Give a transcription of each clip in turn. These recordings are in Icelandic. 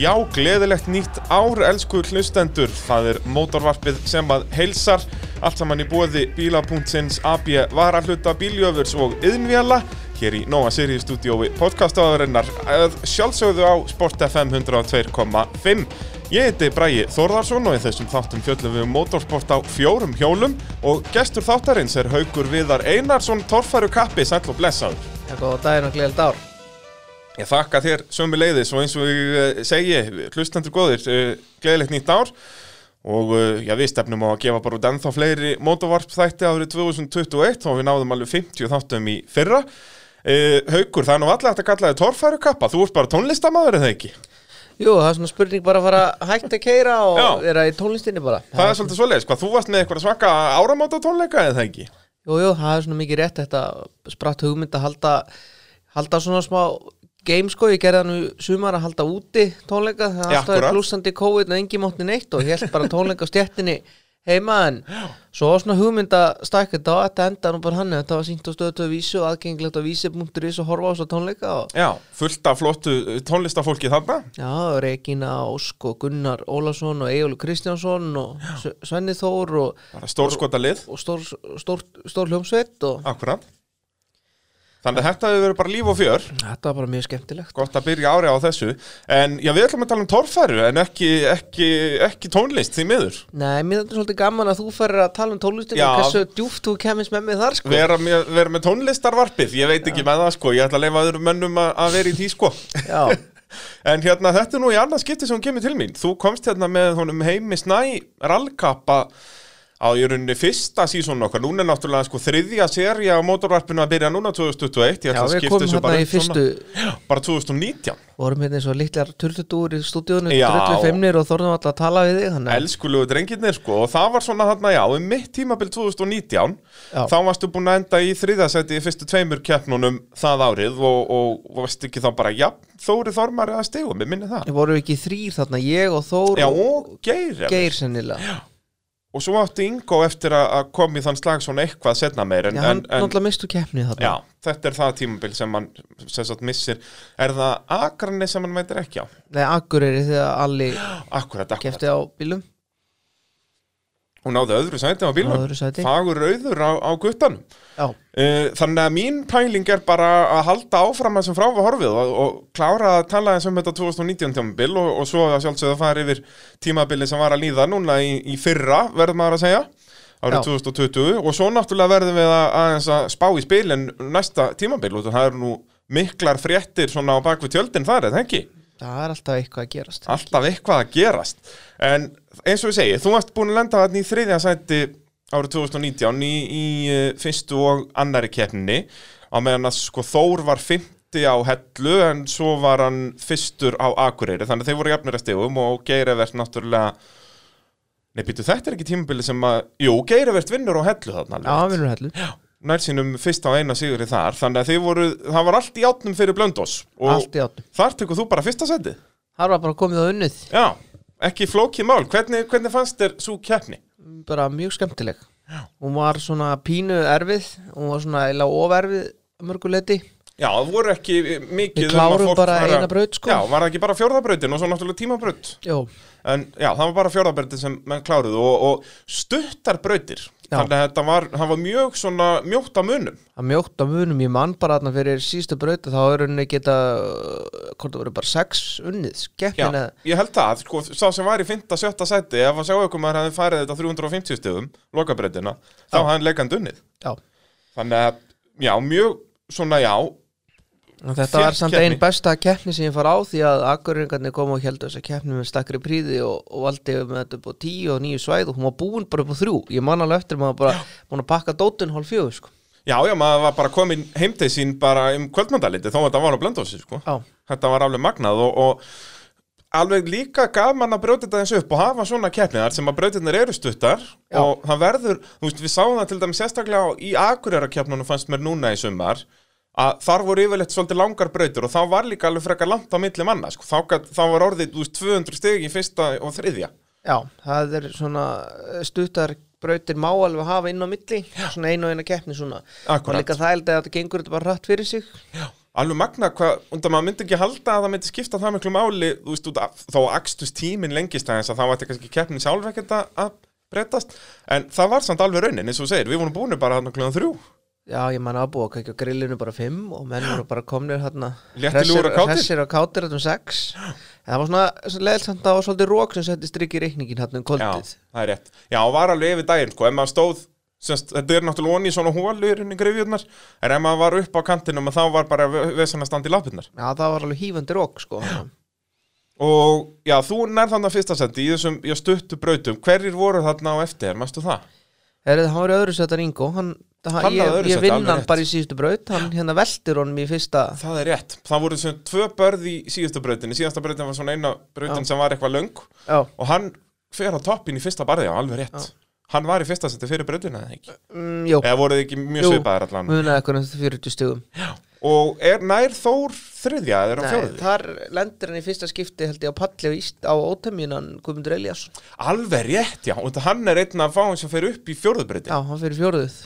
Já, gleðilegt nýtt ár, elsku hlustendur. Það er mótorvarpið sem að heilsar. Allt saman í bóði bíla.sins AB varahluta bíljöfurs og yðnvjala. Hér í Nóa Sirius stúdiói podcastaðarinnar. Sjálfsögðu á Sport FM 102.5. Ég heiti Bræi Þórðarsson og í þessum þáttum fjöllum við um motorsport á fjórum hjólum og gestur þáttarins er Haugur Viðar Einarsson, torfæru kappi, sæll og blessaður. Já, góða daginn og gleðild ár. Ég þakka þér sömu leiðis og eins og ég eh, segi, hlustandur góðir, eh, gleðilegt nýtt ár og eh, já, við stefnum á að gefa bara út ennþá fleiri mótovarp þætti árið 2021 og við náðum alveg 50 þáttum í fyrra. Haugur, það er nú alltaf að kalla þig torfæru kappa, þú ert bara tónlistamæður eða ekki? Jú, það er svona spurning bara að fara hægt að keira og Já. vera í tónlistinni bara. Það er svolítið svoleiðis, hvað, þú varst með eitthvað svaka áramóta tónleika eða ekki? Jú, jú, það er svona mikið rétt þetta spratt hugmynd að halda, halda svona smá game sko, ég gerði það nú í sumar að halda úti tónleika, það er alltaf akkurat. blúsandi COVID og engi mátti neitt og ég held bara tónleika á stjettinni heima en svo var svona hugmynd að stækka þetta enda nú bara hann þetta var sínt á stöðu að vísu og aðgengilegt á vísi.is og horfa á þess að tónleika og Já, fullt af flottu tónlistafólki þarna. Já, Regína, Ósk og Gunnar Ólafsson og Egil Kristjánsson og Svenni Þór og, og stór, stór, stór hljómsveit og akkurat. Þannig að þetta hefur verið bara líf og fjör. þetta var bara mjög skemmtilegt. Gott að byrja ári á þessu En já, við ætlum að tala um torfæru En ekki, ekki, ekki tónlist því miður Nei, mér er þetta svolítið gaman að þú ferir að tala um tónlistinu Já. og hversu djúft þú kemist með mig þar sko. Vera með, vera með tónlistarvarpið Ég veit ekki með það sko Ég ætla að leifa öðrum mönnum að vera í því sko Já, En hérna, þetta er nú í annað skipti sem hún kemur til mín Þú komst hérna með honum heimi snæ Rallkappa á í rauninni fyrsta sísónu okkar. Núna er náttúrulega sko þriðja seria á mótorvarpinu að byrja núna 2021 Ég já við komum þessu hérna bara í fyrstu svona, Bara 2019 vorum hérna eins og litlar turtutúr í stúdíunum drullu feimnir og þorðum alltaf að tala við þig Elskulegu drengirnir sko og það var svona þarna já, um mitt tímabil 2019 Já. þá varstu búin að enda í þriðasæti í fyrstu tveimur keppnunum það árið og, og, og varstu ekki þá bara, já, Þóri Þormari að stegum, ég minni það. við vorum ekki þrýr þarna, ég og Þór Já, og Geir. Og svo átti Ingo eftir að að koma í þann slag svona eitthvað setna meir en, Já, hann en, en náttúrulega mistu keppni þarna já, þetta er það tímabil sem hann sem sagt missir. Er það Akrani sem hann veitir ekki á? Nei, Akureyri þegar Alli Akkurat, akkurat. kefti á bílum Hún náði öðru sæti á bílnum. Öðru sæti. Fagur rauður á, á guttanum. Uh, þannig að mín pæling er bara að halda áfram þessum fráfa horfið og, og klára að tala eins um þetta 2019 tímabil og, og svo að sjálfsögða fara yfir tímabili sem var að líða núna í, í fyrra, verðum maður að segja árið Já. 2020 og svo náttúrulega verðum við að, aðeins að spá í spilin næsta tímabil og það eru nú miklar fréttir svona á bakvið tjöldin þar, eða ekki? það er alltaf eitthvað að gerast Alltaf eitthvað að gerast en eins og ég segi, þú varst búin að lenda þarna í þriðja sæti árið 2019 í, í eh, fyrstu og annari keppninni. Á meðan að sko Þór var 50 á hellu en svo var hann fyrstur á Akureyri. Þannig að þeir voru jafnir að stegum og Geirivert náttúrulega Nei, býtu, þetta er ekki tímabili sem að Jú, Geirivert vinnur á hellu þarna Já, alveg. vinnur hellu. Nær sínum fyrst á eina sigri þar. Þannig að þeir voru, það var allt í átnum fyrir Blöndós og í þar tekur þú bara fyrsta sætið. Það var bara komið á unnið. Já, ekki flókið mál. Hvernig, hvernig fannst þér svo keppni? Bara mjög skemmtileg Hún var svona pínu erfið Hún var svona eila oferfið mörguleiti Já, það voru ekki mikið Við um að klárum fólk bara var að- eina braut, sko. Já, var það ekki bara fjórðabrautin og svo náttúrulega tímabraut Jó, En já, það var bara fjórðabrautin sem menn kláruðu og, og stuttar brautir Já. Þannig að þetta var, það var mjög svona mjótt á munum að mjótt á munum Ég mann bara þarna fyrir sístu brauti Þá er henni geta Hvort það voru bara sex unnið Já, Skeppnin eða ég held það, sko, sá sem var í 5. 7. sæti Ef að sjá ykkur maður hefði farið þetta 350 stöðum Lokabrautina, þá Já. hafði hann leikand unnið Já, Þannig að, já, mjög svona, já þetta var samt einn besta keppni sem ég far á Því að Akureyringarnir komu og heldur þessa keppni Með stakkri príði og, og valdi með þetta upp á tíu og nýju svæð Og hún var búin bara upp á þrjú Ég man alveg eftir maður bara Búin að pakka dótun hálf fjögur sko. Já, já, maður var bara komin heim til sín bara um kvöldmandaliti þó að þetta var á blöndósi, sko. Já, Þetta var alveg magnað og, og alveg líka gaman að brjóta þetta eins upp og hafa svona keppniðar sem að brjótinir eru stuttar Já. og það verður, þú veist, við sáum það til dæmis sérstaklega í Akureyra keppnunum fannst mér núna í sumar að þar voru yfirleitt svolítið langar brautur og þá var líka alveg frekar langt á milli manna, sko. þá, þá var orðið, veist, 200 steg í fyrsta og þriðja. Já, það er svona eh, stuttar brautir má alveg hafa inn á milli svona einu og eina keppni svona Akkúrat. og líka það held að þetta gengur þetta bara hratt fyrir sig Já, alveg magna hvað, undan maður myndi ekki halda að það myndi skipta það miklu máli þú veist, út af, þá akstust tíminn lengist aðeins að þá ætti kannski keppnin sjálf ekkert að- að breytast, en það var samt alveg raunin, eins og segir, við vorum búin bara hann klukkan þrjú, Já, ég man að búa að kækja grillinu bara fimm og menn voru bara komnir hérna. Hressir og kátir hérna um sex. En það var svona leðilt samt að það var svolítið rók sem setti strikk í reikningin hérna um já, kvöldið það er rétt. Já, og var alveg yfir daginn, sko, ef maður stóð semst, þetta er náttúrulega onni í svona hólur inn í grifjurnar, en ef maður var upp á kantinum þá var bara í lappirnar. Já, það var alveg hífandi rók sko. Og já, þú nær þannig að fyrsta sendi í þessum já, stuttu brautum, hverjir voru þarna á eftir, mástu það? Herrið, hann var í öðru settar Ingo hann, hann, Ég, ég vinn hann bara í síðustu braut. Hann hérna veltir honum í fyrsta Það er rétt, það voru sem tvö börð í síðustu brautinni, síðasta brautin var svona eina brautin sem var eitthvað löng. Já, og hann fer á toppin í fyrsta barði, já, alveg rétt. Hann var í fyrsta seti fyrir brautina, eða ekki? mm, jú, Eða voruð ekki mjög Jú. svipaðir allan? munaði eitthvað næstu 40 stugum Og er nær Þór þriðja, eða er hann fjóruði? þar lendir hann í fyrsta skipti held ég á palli á, á ótemjunan Guðmundur Eliasson Alveg rétt, já, og hann er einn af fáin sem fer upp í fjórðu brautin Já, hann fyrir fjóruðuð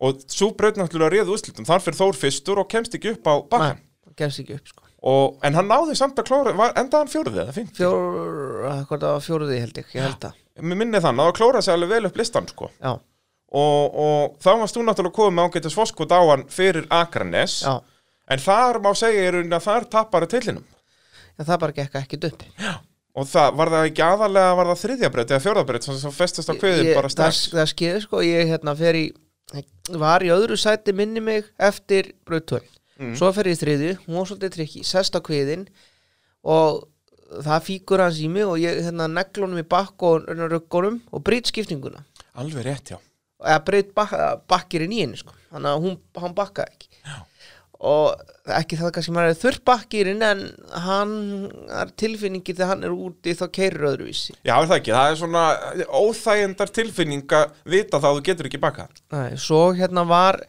Og svo braut náttúrulega réðu úrslitum, þar fyrir Þór fyrstur og kemst ekki upp á bakkan Nei, gefst ekki upp sko. Og, En hann náði samt að klóra, var, endaði hann fjórði eða fint? Fjór, hvað það var fjóruði held ég, ég held það. Mér minni þann, að klóra sig alveg vel upp listan, sko. Já, og, og þá varst þú náttúrulega komið með ágætis foskot á hann fyrir Akranes já, en þar má segja í rauninni að þar tapar að tillinum en það bara gekk ekkit upp og það var það ekki aðalega var það þriðja breytt eða fjórða breytt sem festist á kviðin Ég- bara það, strax það skeði sko, ég hérna fer í var í öðru sæti minni mig eftir brautvöld Mm. svo fer ég þriðju, hún var svolítið trikki sest á kviðin og það fíkur hans í mig og ég hérna neglunum í bakk og röggunum og brýt skiptinguna alveg rétt, já eða breyt bak, bakkirinn í henni sko. þannig að hún, hann bakkaði ekki Já. og ekki það kannski maður er þurr bakkirinn en hann er tilfinningi þegar hann er úti þá keirir öðruvísi já, það ekki, það er svona óþægendar tilfinning að vita að þú getur ekki baka Nei, svo hérna var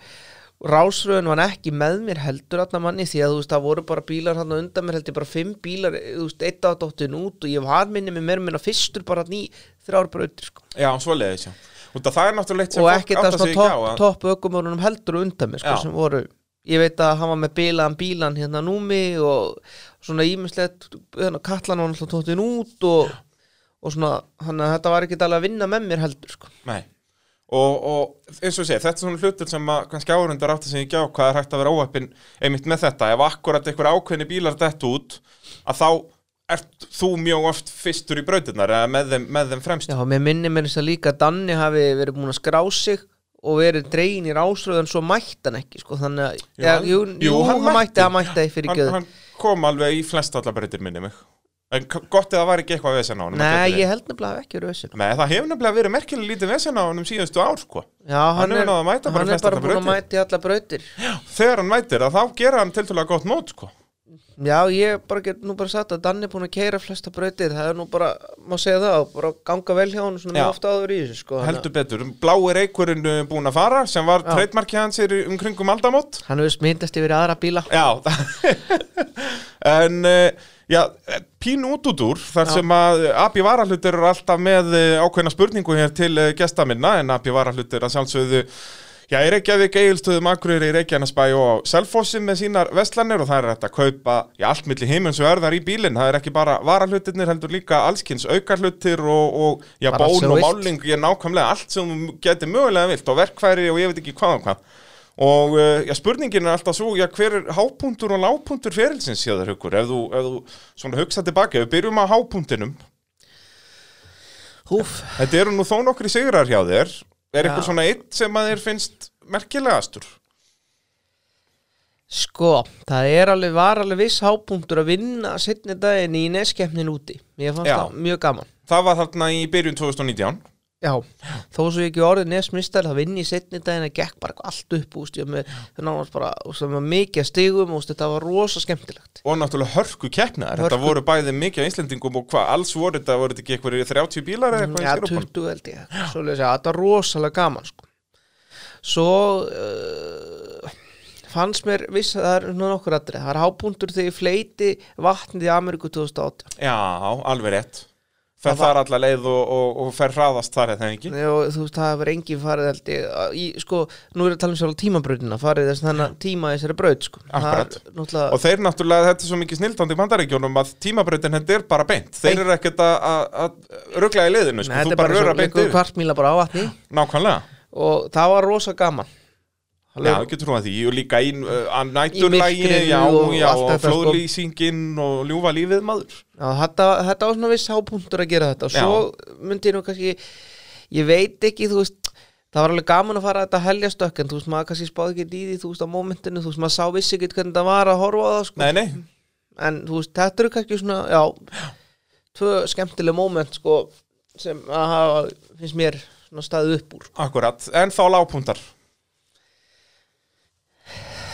rásröðun var ekki með mér heldur þarna manni því að þú veist það voru bara bílar hann undan mér heldur bara fimm bílar þú veist eitt á dóttin út og ég var minni með mér minna fyrstur bara ný þrjár brautir sko. já, svo leiðis, já Að það er náttúrulega eitt sem og fólk áttar sig svona ekki á topp að- top ökumörunum heldur undan mér sko, sem voru ég veit að hann var með bílaðan bílan hérna númi og svona ímislegt hérna, kallan var náttúrulega tóttin út og, og svona hann að þetta var ekki alveg að vinna með mér heldur sko. Nei. Og, og eins og segi, þetta er svona hlutur sem að kannski áhörundar átti sig ekki á hvað er hægt að vera óheppin einmitt með þetta, ef akkurat einhver ákveðni bílar dett út, að þá ert þú mjög oft fyrstur í brautirnar eða með með þeim fremst? Já, mér minni mér þess að líka Danni hafi verið búin að skrá sig og verið dregin í rásröðun svo mætti hann ekki sko, þannig að Jú, ja, hann- jú, jú, hann hann, mætti, hann mætti fyrir hann, gjöð hann kom alveg í flest allar brautir minni mig. En gott eða var ekki eitthvað vesen á að Nei, ég held nefnilega ekki verið þessu Nei, það hefur nefnilega verið merkilega lítið vesen á honum síðustu ár, sko. Já, Hann hann, er, bara hann er flestar bara búin að mæti allar brautir. Þegar hann mætir, þá gera hann tiltölulega gott mót, sko Já, ég bara get nú bara sagt að Danni er búin að keira flesta brautir það er nú bara, má segja það, bara ganga vel hjá hann svona mjög ofta áður í þessu sko, Heldur betur, blái reykurinn uh, búinn að fara sem var treytmarkið hans er um kringum aldamót. Hann hefur smyndast yfir aðra bíla. Já. En uh, já, pín út út úr þar Já. sem að AB Varahlutur eru alltaf með uh, ákveðna spurningu hér til gesta minna en AB Varahlutur að sjálfsögðu Já, í Reykjavík, Egilstöðum, Akureyri, Reykjanesbæ og Selfossi með sínar vestlanir og það er hægt að kaupa já, allt milli heimins og örðar í bílinn. Það er ekki bara varahlutirnir, heldur líka allskins aukarhlutir og, og já, Bara bón og máling, ég nákvæmlega allt sem getur mögulega vilt og verkfæri og ég veit ekki hvað og hvað. Og uh, já, spurningin er alltaf svo, já, hver er hápunktur og lágpunktur ferilsins hjá þér hugur? Ef þú, ef þú svona hugsa tilbaka, ef við byrjum á hápunktinum, Húf, þetta eru nú þó nokkri sigrar hjá þér, er eitthvað svona eitt sem að þér finnst merkilegastur? sko, það er alveg, var alveg viss hápunktur að vinna setni daginn í neskeppnin úti Mér fannst Já. það mjög gaman Það var þarna í byrjun 2019 Já, þó svo ég ekki orðið nesmistar það vinn í setni daginn að gekk bara allt upp úst, með, bara úst, mikið stigum, úst, þetta var rosa skemmtilegt og náttúrulega hörku keppnaðar Hörku. Þetta voru bæði mikið á Íslendingum og hvað alls voru þetta, voru þetta ekki eitthvað 30 bílar eða eitthvað Já, í skýrupun? 20 held ég, svoleiðis að þetta var rosalega gaman sko. Svo uh, fannst mér viss að það er nú nokkur aðrið, það er hápunktur þegar ég fleiti vatnið í Ameríku 2008 Já, alveg rétt fer Það þar alla leið og, og, og fer hraðast þar eða ekki? Og þú veist, það hefur engin farið held ég, að- í, sko, nú er að tala um sjálf tímabrautina farið þess þannig tíma í þessari braut sko. Það Akkurat. náttúrulega Og þeir náttúrulega, þetta er svo mikið snildandi í bandaríkjónum að tímabrautin þetta er bara beint. Þeir eru ekkert að- að að ruggla í liðinu, sko, Nei, þú bara röra beint yfir. kvartmíla bara á vatni. Nákvæmlega, og það var rosa gaman já, ekki trúa því. Og líka í uh, að myrkrinu já, og já, og sko. flóðlýsingin og ljúfa lífið maður. Já, þetta, þetta var svona viss hápunktur að gera þetta. Og svo myndi ég nú kannski ég veit ekki, þú veist það var alveg gaman að fara að þetta helja stökk en þú veist, maður kannski spáði ekki í því, þú veist, á mómentinu þú veist, maður sá vissi ekki hvernig það var að horfa á það sko. Nei, nei, en þú veist, þetta eru kannski svona, já tvö skemmtileg móment, sko sem að hafa, finnst mér svona staðið upp úr. Akkurat. En þá lágpuntar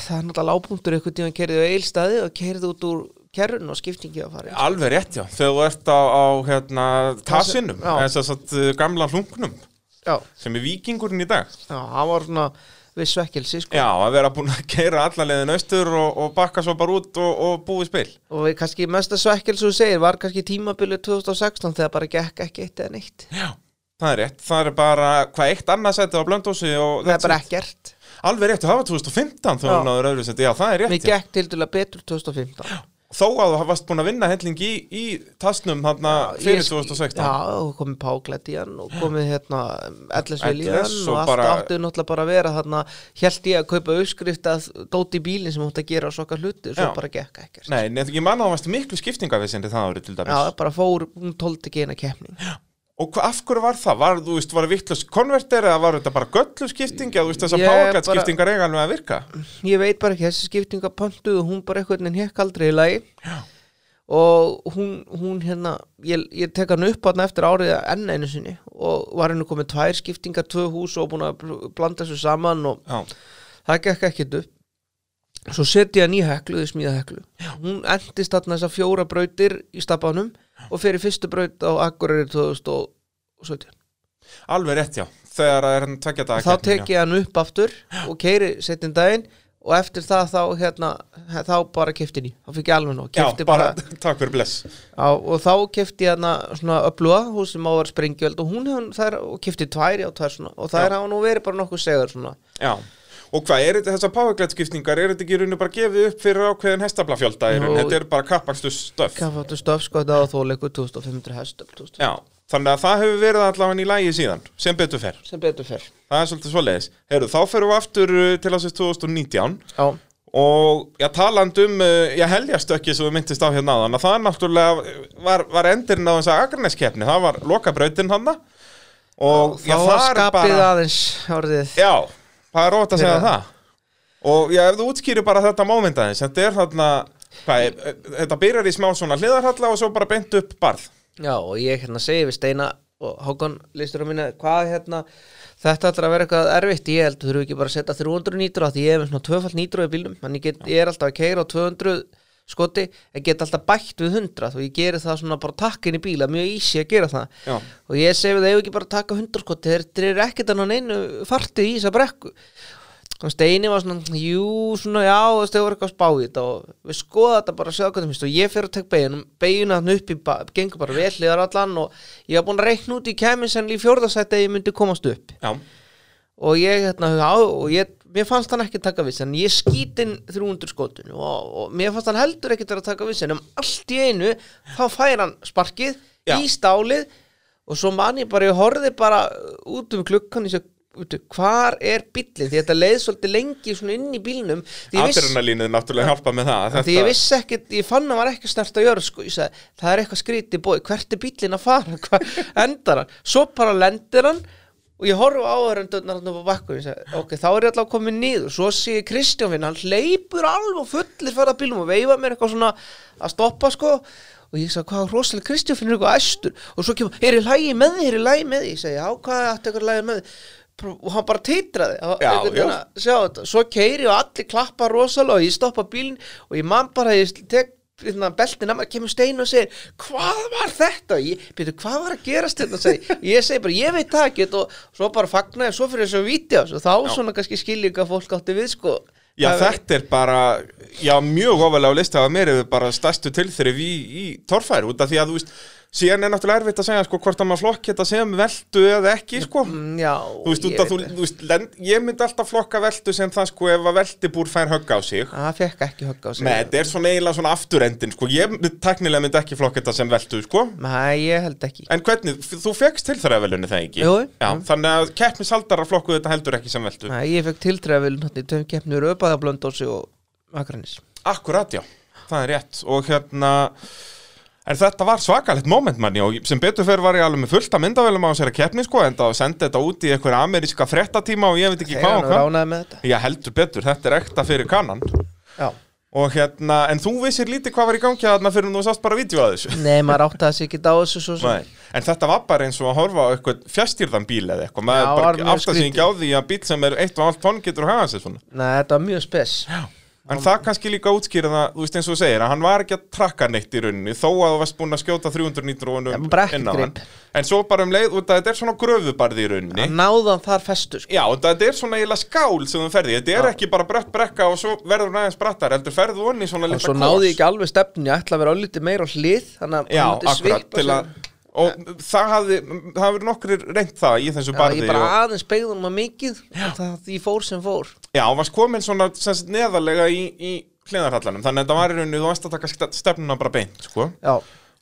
það er náttúrulega lágpunktur eitthvað tíma kerið á eilstaði og kerið út úr kerrun og skiptingi að fara Alveg rétt, já, þegar þú ert á, á hérna, tassinum, þess að satt, uh, gamla hlungnum já, sem er vikingurinn í dag. Já, það var svona við svekkelsi, sko. Já, að vera búin að keira alla leiðin austur og, og bakka svo bara út og, og búið spil. Og við kannski mesta svekkel sem þú segir var kannski tímabilið 2016 þegar bara gekk ekki eitt eða neitt. Já, það er rétt, það er bara hvað eitt annað setið á blöndósi það er bara ekkert Alveg rétt, og það var 2015 þá Já. hún náður öðru seti, já það er rétt við já. gekk til dæla betur 2015 Þó að þú varst búin að vinna helling í, í tasnum þarna fyrir Ég- 2016 já, og komið páklætt í hann og komið hérna Ellis LS Viljan og og allt bara- áttu náttúrulega bara að vera þarna. Held ég að kaupa uppskrift að dóti bílinn sem átti að gera og sokkar hluti svo Já. bara gekk ekkert. Nei, nei, ég man að það varst miklu skiptingavisindi það árið til já, dæmis bara fór, hún tóldi ekki eina keppning Og hva, af hverju var það? Var, þú veist, var það vittlust konverter eða var þetta bara göllu skipting eða þú veist Ég powerglatt bara- skiptingar eiga alveg að virka? ég veit bara ekki, þessi skiptinga pöntuð og hún bara eitthvað en hekk aldrei í lagi já. og hún, hún hérna ég, ég tek hann upp hann eftir árið enn einu sinni og var henni komið tvær skiptingar, tvö hús og búin að bl- blanda þessu saman og Já, það gekk ekkert upp svo setja hann í heklu, þið smíða heklu hún endist þarna þessar fjóra brautir í stabanum og fyrir fyrstu braut á Akureyri 2017 alveg rétt, já. Þegar það er hann tvekja daga þá tek ég hann upp aftur og keiri setjum daginn. Og eftir það þá hérna þá bara kefti henni, þá fikk ég alveg nóg. Já, bara, takk fyrir bless. Á, og þá kefti ég hana svona öfluga, hún sem á að vera springjöld og hún þær og kefti tvær já, tvær svona. Og þær Já. hafa nú verið bara nokkuð segur svona. Já, og hvað, er þetta þessar powerglatt skiptingar er þetta ekki í rauninu bara gefið upp fyrir ákveðin hestablafjölda raun, Jú. þetta er bara kappakstu stöf. Kaffáttu stöf sko þetta á þóleiku 2500 hestum 2000. Já, þannig að það hefur verið allavega í lægi síðan sem betur fer, sem betur fer. Það er svolítið svoleiðis. Heyrðu, þá ferum við aftur uh, til ásins 2019 já, og já, taland um uh, já, helgastökki sem við myndist á hérna áðan að það er náttúrulega, uh, var, var endurinn á þess að Akraneskeppni, það var lokabrautin hann og já, var það er skapið bara aðeins orðið. Já, það er rót að segja það. Og já, ef þú útskýrir bara þetta moment aðeins Þetta er þarna hvað, er, er- Þetta byrjar í smá svona hliðarhalla og svo bara beint upp barð. Já og ég hérna segi við Steina og Hákon listur á minna hvað hérna þetta ætlar að vera eitthvað erfitt. Ég held þurfum ekki bara að setja 300 nýtrú því ég hef svona tvöfald nýtrú í bílnum. Þannig ég, get, ég er alltaf að keira á 200 skoti en get alltaf bætt við 100 og ég geri það svona bara takkin í bíla mjög ísi að gera það. Já. og ég segi við þau ekki bara að taka 100 skoti? Þeir, eru ekkert að ná neinu fartið í þessa brekku. Og Steini var svona, jú, svona, já, veist, þau voru eitthvað að spá í þetta og við skoða þetta bara að sjá hvað það finnst. Og ég fyrir að tek beginum, begina hann upp í, gengur bara vel liðar allan og ég var búin að reikna út í kæmin sem í fjórðasætti að ég myndi komast upp. Já, og ég, hérna, já, og ég, mér fannst hann ekki taka viss en ég skýt inn 300 skotun og, og mér fannst hann heldur ekki að taka viss en um allt í einu þá fær hann sparkið Já. í stálið og svo man ég bara, ég horfði bara út um klukkan Veitu, hvar er bíllinn, því þetta leið svolítið lengi inn í viss, adrenalínið náttúrulega hjálpa með það því ég vissi ekki, ég fann að var ekki snert að gjöra sko, ég sagði, það er eitthvað skrítið bói hvert er bíllinn að fara, hvað endar hann? Svo bara lendir hann og ég horfa á áhörendurnar hann upp á bakku ég sagði, ok, þá er ég alltaf komin niður. Svo sé ég Kristján finn, hann hleypur alveg og fullir fara bílum og veifa mér eitthvað svona að stoppa sko. Og ég sagði, hvað rosalega Kristján finn er eitthvað æstur. Og svo kemur, er í lægi með því, er í lægi með því ég segi, já, hvað er þetta lægi með því og hann bara þetta, svo keiri og allir klappa rosalega og ég stoppa bílinn og ég man bara, ég tek beltin að maður kemur stein og segir hvað var þetta, ég, byrju, hvað var að gerast þetta, segi, ég segi bara, ég veit það ekki. Og svo bara fagna ég, svo fyrir þessu vídeos og þá svona kannski skilja hvað fólk átti við sko. Já, Það- þetta er bara, já, mjög ofalega á lista að mér hefur bara stærstu tilþrif í, í torfæri út af því að þú veist, síðan er náttúrulega erfitt að segja sko hvort að maður flokki þetta sem veldu eða ekki sko. Mm, Já, Þú veist, út ég að þú, þú veist, lend, ég myndi alltaf flokka veldu sem það sko ef að veldibúr fær högg á sig. Það fekk ekki högg á sig. Nei, þetta er svona eiginlega svona afturendin sko, ég teknilega myndi ekki flokka þetta sem veldu sko. Nei, ég held ekki. En hvernig, þú fekkst til þeirra velunni það ekki? Jú. Já, þannig að keppnishaldarar flokku þetta heldur ekki sem veldu Nei, ég fekk Akranis Akkurat, já, það er rétt. Og hérna En þetta var svakalegt moment manni og sem betur fyrir var ég alveg með fullt að myndavælum á þessari keppni sko en það sendi þetta út í einhverja ameríska fréttatíma og ég veit ekki hvað og hvað. ránaði með þetta. Já, heldur betur, þetta er ekta fyrir kannan Já. Og hérna, en þú vissir lítið hvað var í gangi þarna fyrir þú sást bara vídeo að þessu. Nei, maður átti að sig ekki á þessu svo sem Nei. En þetta var bara eins og að horfa á eitthvað fjastýrðan bíl eða eitthvað. Maður Já, bara var mjög átt að sig ekki á því að bíl sem er 1,5 tonn getur að hafa sig svona. Nei, þetta var mjög spes En það kannski líka útskýra það, þú veist eins og þú segir að hann var ekki að trakka neitt í rauninni þó að þú varst búin að skjóta 300 Ja, nítrónum bara ekkert inn á hann. En svo bara um leið, að þetta er svona gröfubarði í rauninni. Hann náði hann þar festu sko. Já, og þetta er svona eiginlega skál sem þú ferði Þetta er ekki bara brött brekka og svo verður hann aðeins brattar heldur ferðu onni svona Og litla svo náði ekki alveg stefni Ég ætla að vera álítið meira á hlið Þannig að hann Og það hafði, það hafði nokkrir reynt það í þessu Já, barði ég bara og, aðeins beigði hann maður mikið það því fór sem fór. Já, og varst komin svona sem sagt, neðarlega í, í hliðarhallanum. Þannig að þetta var í rauninni, þú varst að taka ste- stefnuna bara beint, sko. Já,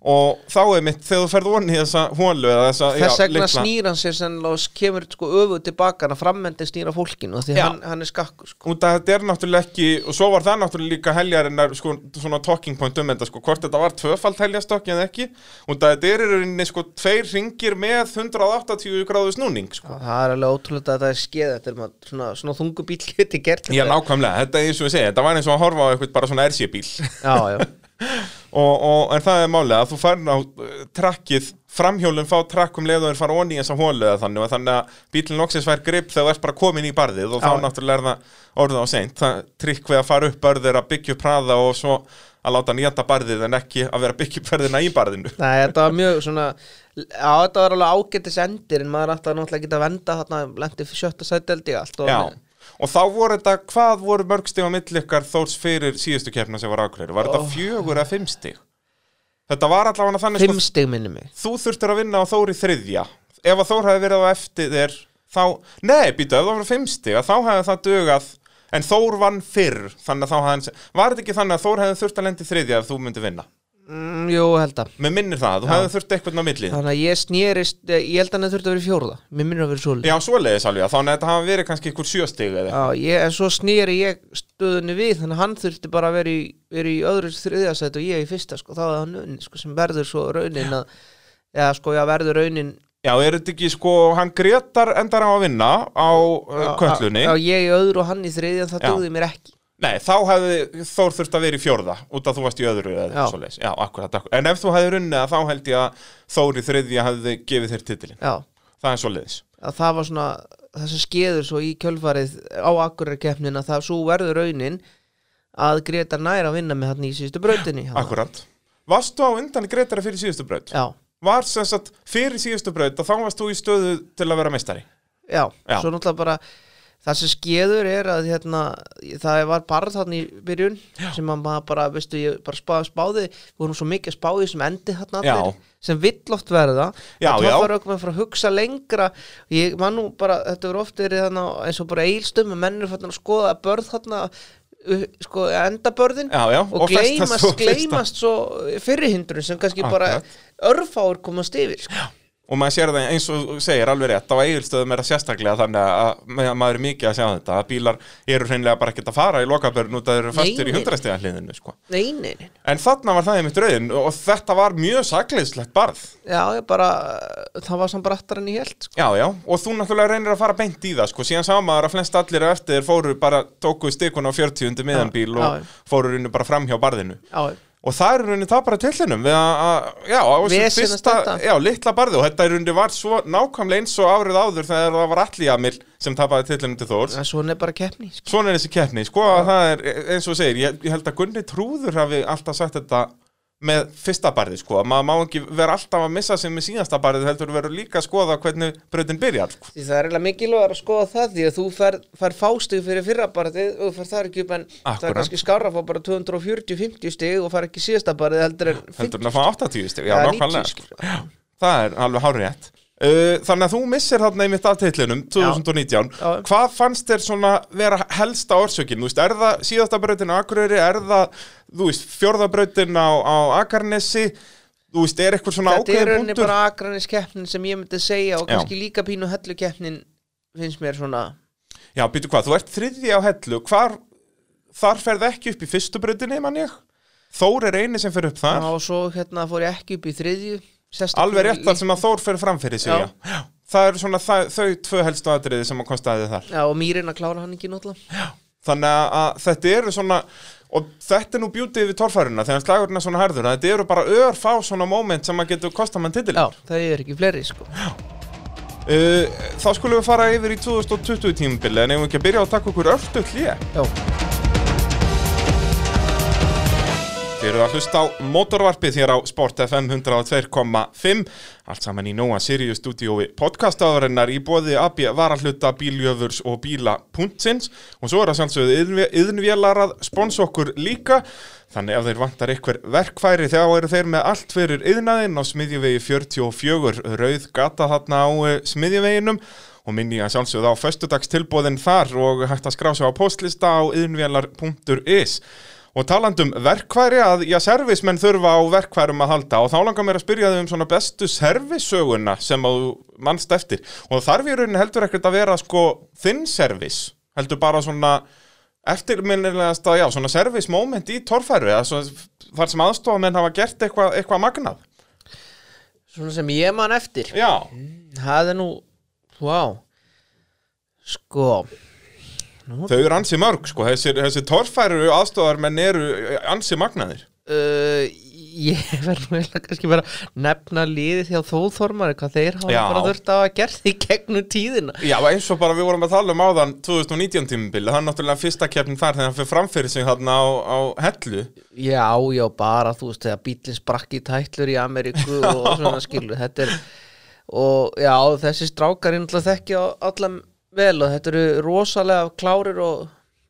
Og þá er mitt, þegar þú ferð onni í þessa hólu þess já, vegna snýr hann sér sem og kemur sko öfuð tilbaka hann að frammendi snýra fólkinu því Já. hann, hann er skakku sko. Þetta er náttúrulega ekki, og svo var það náttúrulega líka heljarinnar, sko, svona talking point um þetta, sko, hvort þetta var tvöfald heljastokki eða ekki, að þetta er í rauninni, sko, tveir ringir með 180 gráðu snúning, sko. það er alveg ótrúlega að það er skeið þetta er maður, svona, svona þungu bíl geti gert Já, þetta. nákvæmlega, þetta er eins og við segja, þetta var eins og að horfa á eitthvað bara svona RC-bíl. já, já. og, og, en það er málið að þú farin á uh, trakkið, framhjólinn fá trakkum leið og þeir fara onni í þessa hólu eða þannig og þannig að bílinn loksins fær grip þegar þú ert bara komin í barðið og þá náttúrulega er það orðið á seint. Það trikk við að fara upp barðið er að byggja upp hraða og svo að láta nýjata barðið en ekki að vera byggja upp ferðina í barðinu. Nei, þetta var mjög svona Já, þetta var alveg ágættis endir en maður átti að náttúrulega geta að venda þarna lendi fyrir sjötta sæteldi allt og og þá voru þetta, hvað voru mörg stig á milli ykkar þórs fyrir síðustu keppna sem var ákveður? Var Ó. þetta fjögur eða fimm stig? Þetta var allavega þannig fimm sko, minni mig þú þurftir að vinna á Þóri þriðja ef að Þór hefði verið á eftir þér þá, nei, býtu, ef það var fimm stig að þá hefði það dugað en Þór vann fyrr, þannig að þá hefði var þetta ekki þannig að Þór hefði þurft að lendi þriðja ef þú myndi vinna? Mm, Jú, held að. Mér minnir það, þú Já. hefði þurft eitthvað á millið Þannig að ég snýrist, ég held að hann þurfti að vera í fjórða. Mér minnir að vera svo Já, svoleiðis alveg, þannig að þetta hafi verið kannski ykkur sjöstig Já, ég, en svo snýri ég stöðunni við Þannig að hann þurfti bara að vera í, í öðru þriðjasætt og ég í fyrsta sko, þá var hann unni, sko, sem verður svo raunin að eða sko, já, verður raunin Já, er þetta ekki sko, hann Gretar endar á að vinna á uh, köllunni Já, ég í öðru og hann í þriðja, það Já. dugði mér ekki Nei, þá hefði Þór þurft að vera í fjórða út af þú varst í öðru eða Já. svoleiðis. Já, akkurat, akkurat. En ef þú hefði runnið að þá held ég að Þór í þriðja hefði gefið þér titilin Já, Það er svoleiðis. Að það var svona það sem skeður svo í kjölfarið á akkurarkeppnin að það svo verður raunin að Gretar nær að vinna með hann í síðustu brautinni. Akkurat. Varstu á undan Gretara fyrir síðustu braut? Já, Var sem sagt fyrir síðustu braut og þá varst þú í stöðu til að vera meistari? Já, Já. svo náttúrulega bara það sem skeður er að hérna, það var bara þannig í byrjun Já. sem að maður bara, veistu, ég bara spáði, spáði við vorum svo mikið að spáði sem endi þarna allir, sem vill oft verða Já, að já. tófar okkur með fyrir að hugsa lengra ég man nú bara, þetta verður oft verið þarna eins og bara eilstum, mennur fyrir að skoða að börð þarna uh, sko, endabörðin Já, já og festast gleymast, svo gleymast svo fyrirhindrun sem kannski bara Akkurat. örfáur komast yfir sko. Og maður sér það eins og segir alveg rétt á eigilstöðum er það sérstaklega þannig að ma- maður er mikið að sjá þetta að bílar eru hreinlega bara ekkert að fara í lokabörn út að þeir eru fastir Nei, í hundrastega hliðinu sko. nei, nei, nei En þarna var það einmitt rauðin og þetta var mjög sakleislegt barð. Já, ég bara, það var samt brattar en ég held sko. Já, já, og þú náttúrulega reynir að fara beint í það, sko, síðan sá maður að flest allir eftir fóru bara, tóku stikun á 40 undir miðan bíl já, og já. fóru Og það er raunin það bara tillinum við að, já, á þessu fyrsta, já, litla barði og þetta raunin var svo nákvæmlega eins og árið áður þegar það var allir Jamil sem tapaði tillinum til Þórs. en svona er bara keppni sko. Svona er þessi keppni, sko, að það er eins og segir, ég, ég held að Gunni Trúður hafi alltaf sagt þetta með fyrsta barði sko, maður má ekki vera alltaf að missa sig með síðasta barði heldur verður líka að skoða hvernig brautin byrjar sko. Því það er eiginlega mikilvægur að skoða það því að þú fær, fær fástig fyrir fyrra barðið og þú fær það ekki upp en það Akkúrat. er kannski skárra að fá bara 240-50 stig og fær ekki síðasta barðið heldur en 50 heldur en að fá 80 stig, já, 90 sko. sko. það er alveg hárið rétt þannig að þú missir þarna einmitt af titlinum 2019, Já. hvað fannst þér svona vera helsta orsökin, þú veist, er það síðasta brautin á Akureyri, er það þú veist, fjórða brautin á, á Akarnesi, þú veist, er eitthvað svona Þetta er rauninni bara agraniskeppnin sem ég myndi segja og Já. kannski líka pínu hellukeppnin finnst mér svona. Já, býtu hvað, þú ert þriðji á hellu. Hvar, þar ferð ekki upp í fyrstu brautinni, mann ég? Þór er eini sem fer upp þar. Og svo hérna fór ég ekki upp í þriðju Alveg rétt þar sem að Þór fyrir sig Já. Það eru svona það, þau tvö helstu atriði sem að kostaði þar. Já, og Mýrin að klára hann ekki náttúrulega. Þannig að, að þetta eru svona Og þetta er nú bjútið við torfæruna Þegar slagurinn er svona harður að Þetta eru bara örfá svona moment sem að getur kostað mann titil Já, það er ekki fleiri sko. Uh, Þá skulum við fara yfir í 2020 tímubili En ef við ekki að byrja á að taka okkur örstu hlýja Já, Þið eruð að hlusta á mótorvarpið hér á Sport FM 102.5 Allt saman í Nóa Sirius stúdíói podcastaðurinnar í bóði AB varahluta, bíljöfurs og bíla.sins og svo er að sjálfsögðu yðnvélar að sponsa okkur líka. Þannig ef þeir vantar eitthvað verkfæri þá eru þeir með allt fyrir yðnaðinn á smiðjuvegi 44 rauð gata þarna á eh, smiðjuveginum. Og minni að sjálfsögðu á föstudagstilbóðin þar og hægt að skrá sig á postlista á yðnvélar.is Og talandum verkværi að, já, servismenn þurfa á verkværum að halda og þá langar mér að spyrja þau um svona bestu servisöguna sem að mannst eftir. Og þarf í rauninni heldur ekkert að vera sko þinn servis, heldur bara svona eftirminnilegast að, já, svona service moment í torfæru, eða svona þar sem aðstofamenn hafa gert eitthvað eitthva magnað. svona sem ég man eftir Já, Það er nú, vá Sko Nú, þau eru ansi mörg, sko, þessi, þessi torfæru aðstofarmenn eru ansi magnaðir. uh, Ég verð nú eiginlega kannski bara að nefna liðið hjá þóðþormari hvað þeir hafa Já. bara þurft að hafa gert í gegnum tíðina Já, eins og bara við vorum að tala um áðan 2019 tímubili, það er náttúrulega fyrsta keppnin þar þegar hann fyrir framfyrir sig þarna á, á hellu Já, já, bara þú veist þegar bílinn sprakk í tætlur í Ameríku og svona skilu þetta er og já, þessi strákar er náttúrulega þekkja allan vel og þetta eru rosalega klárir og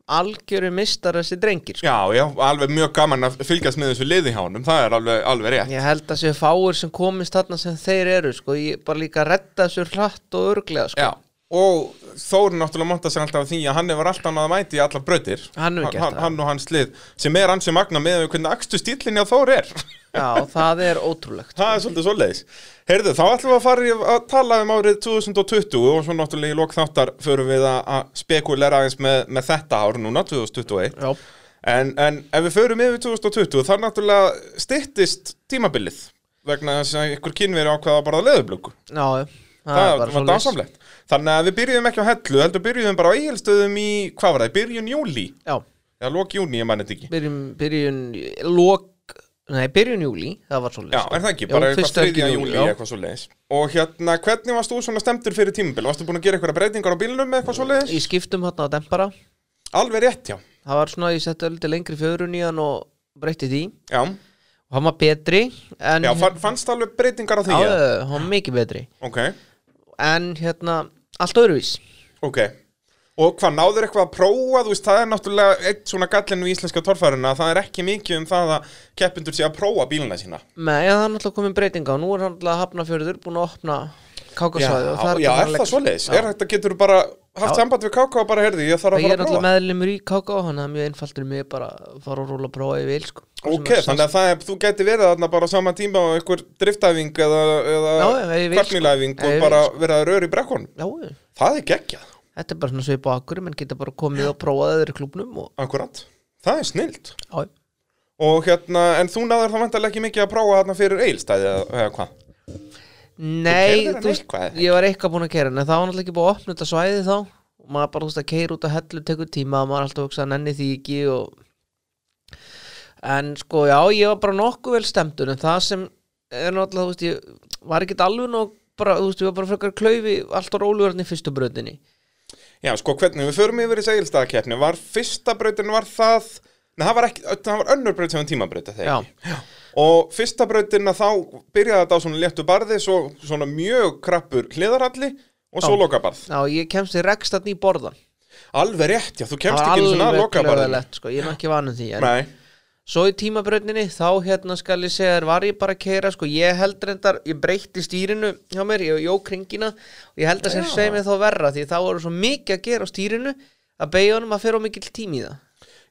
algjöru mistar þessi drengir sko. Já, já, alveg mjög gaman að fylgjast með þessu liði hjá honum, það er alveg, alveg rétt Ég held að séu fáir sem komist þarna sem þeir eru sko, ég bara líka redda þessu hratt og örglega sko. Já, og Þóri náttúrulega monta sér alltaf af því að hann hefur alltaf náða mæti í allar brautir. Hann hann, hann og hans lið, sem er ansi magna með hvernig akstu stílinni á Þóri er. Já, það er ótrúlegt. Það er svolítið svoleiðis. Heyrðu, þá ætlum við að fara að tala um árið 2020 og svo náttúrulega í lok þáttar förum við að, spekulera aðeins með, með þetta ár núna, 2021 Já, En, en ef við förum yfir 2020 þá náttúrulega styttist tímabilið vegna þess að ykkur kynveri ákvaða að borða leðublöku. já, það, Það, bara var dásamlegt. Þannig að við byrjuðum ekki á hellu, heldur byrjuðum bara á eigilstöðum í, hvað var það, byrjun júli? Já, Já, lok júni, ég mann þetta ekki. byrjun, byrjun lok, nei, byrjun júli það var svolítið Já, er það ekki, bara eitthvað þriðja júli, já. eitthvað svo leiðis. Og hérna, hvernig varst þú svona stemtur fyrir tímabil? Varstu búin að gera eitthvað breytingar á bílnum með eitthvað svo leiðis? Í skiptum hérna á dempara Alveg rétt, já. Það var svona, ég í hann og breytti því Já, og hann var betri en já fann, fannst alveg breytingar á því? Já, hann var mikið betri Ok, en hérna, allt öðruvís ok. Og hvað náður eitthvað að prófa, þú veist, það er náttúrulega eitt svona gallinu í íslenska torfæruna að það er ekki mikið um það að keppindur sé að prófa bíluna sína. Nei, það er náttúrulega komin breyting á Nú er hann náttúrulega hafnafjörður búin að opna kákasvæði og það já, bara er það leggja- svoleiðis? Já. Er þetta, getur bara haft samband við Káka og bara, heyrði, ég þarf að Ég er fara að náttúrulega prófa? meðlumur í KK hann er mjög einfaldur mig bara að fara og rúla að prófa ég vil sko. Ok, þannig að það er, þú geti verið þarna bara á sama tíma á einhver driftæfing eða, eða ef ég sko. kvartmílæfing Ef og ég bara vil, verið að röra í brekkunum. Já, já. Það er geggjað, þetta er bara svona svip á akkur menn geta bara komið og prófað öðru klubnum og... akkurat. Það er snilt. Já, já. Og hérna, en þú náður þá vantarlega ekki mikið að prófa þarna fyrir eilstæði eða, eða hvað? Nei, þú ég var eitthvað búin að kera en það var náttúrulega ekki búið að opna þetta svæði þá og maður bara, þú veist, að keira út að hellu tekur tíma og maður er alltaf að hugsa nenni því ekki og en sko, já, ég var bara nokkuð vel stemtur en það sem er náttúrulega, þú veist, ég var ekkert alveg nóg bara, þú veist, ég var bara frekar klaufi allt á rólugarni í fyrstu bröðinni Já, sko, hvernig, við förum yfir í seilstæðakeppni. Var fyrsta brautin, var það Nei, það var, ekki, það var önnur braut sem var tímabraut Og fyrsta brautina þá byrjaði þetta á svona léttu barði Svo svona mjög krappur hliðaralli Og svo lokabarð. Já, ég kemst í rekstatn í borðan Alveg rétt, já, þú kemst ekki einu svona að alveg glöðalegt, sko, ég er ekki vanum því en Nei, Svo í tímabröndinni, þá hérna skal ég segja var ég bara að keira, sko, ég held reyndar, ég breytti stýrinu hjá mér, ég jók kringina og ég held að sem segi mig þá verra því þá voru svo mikið að gera á stýrinu að beigja honum að fyrir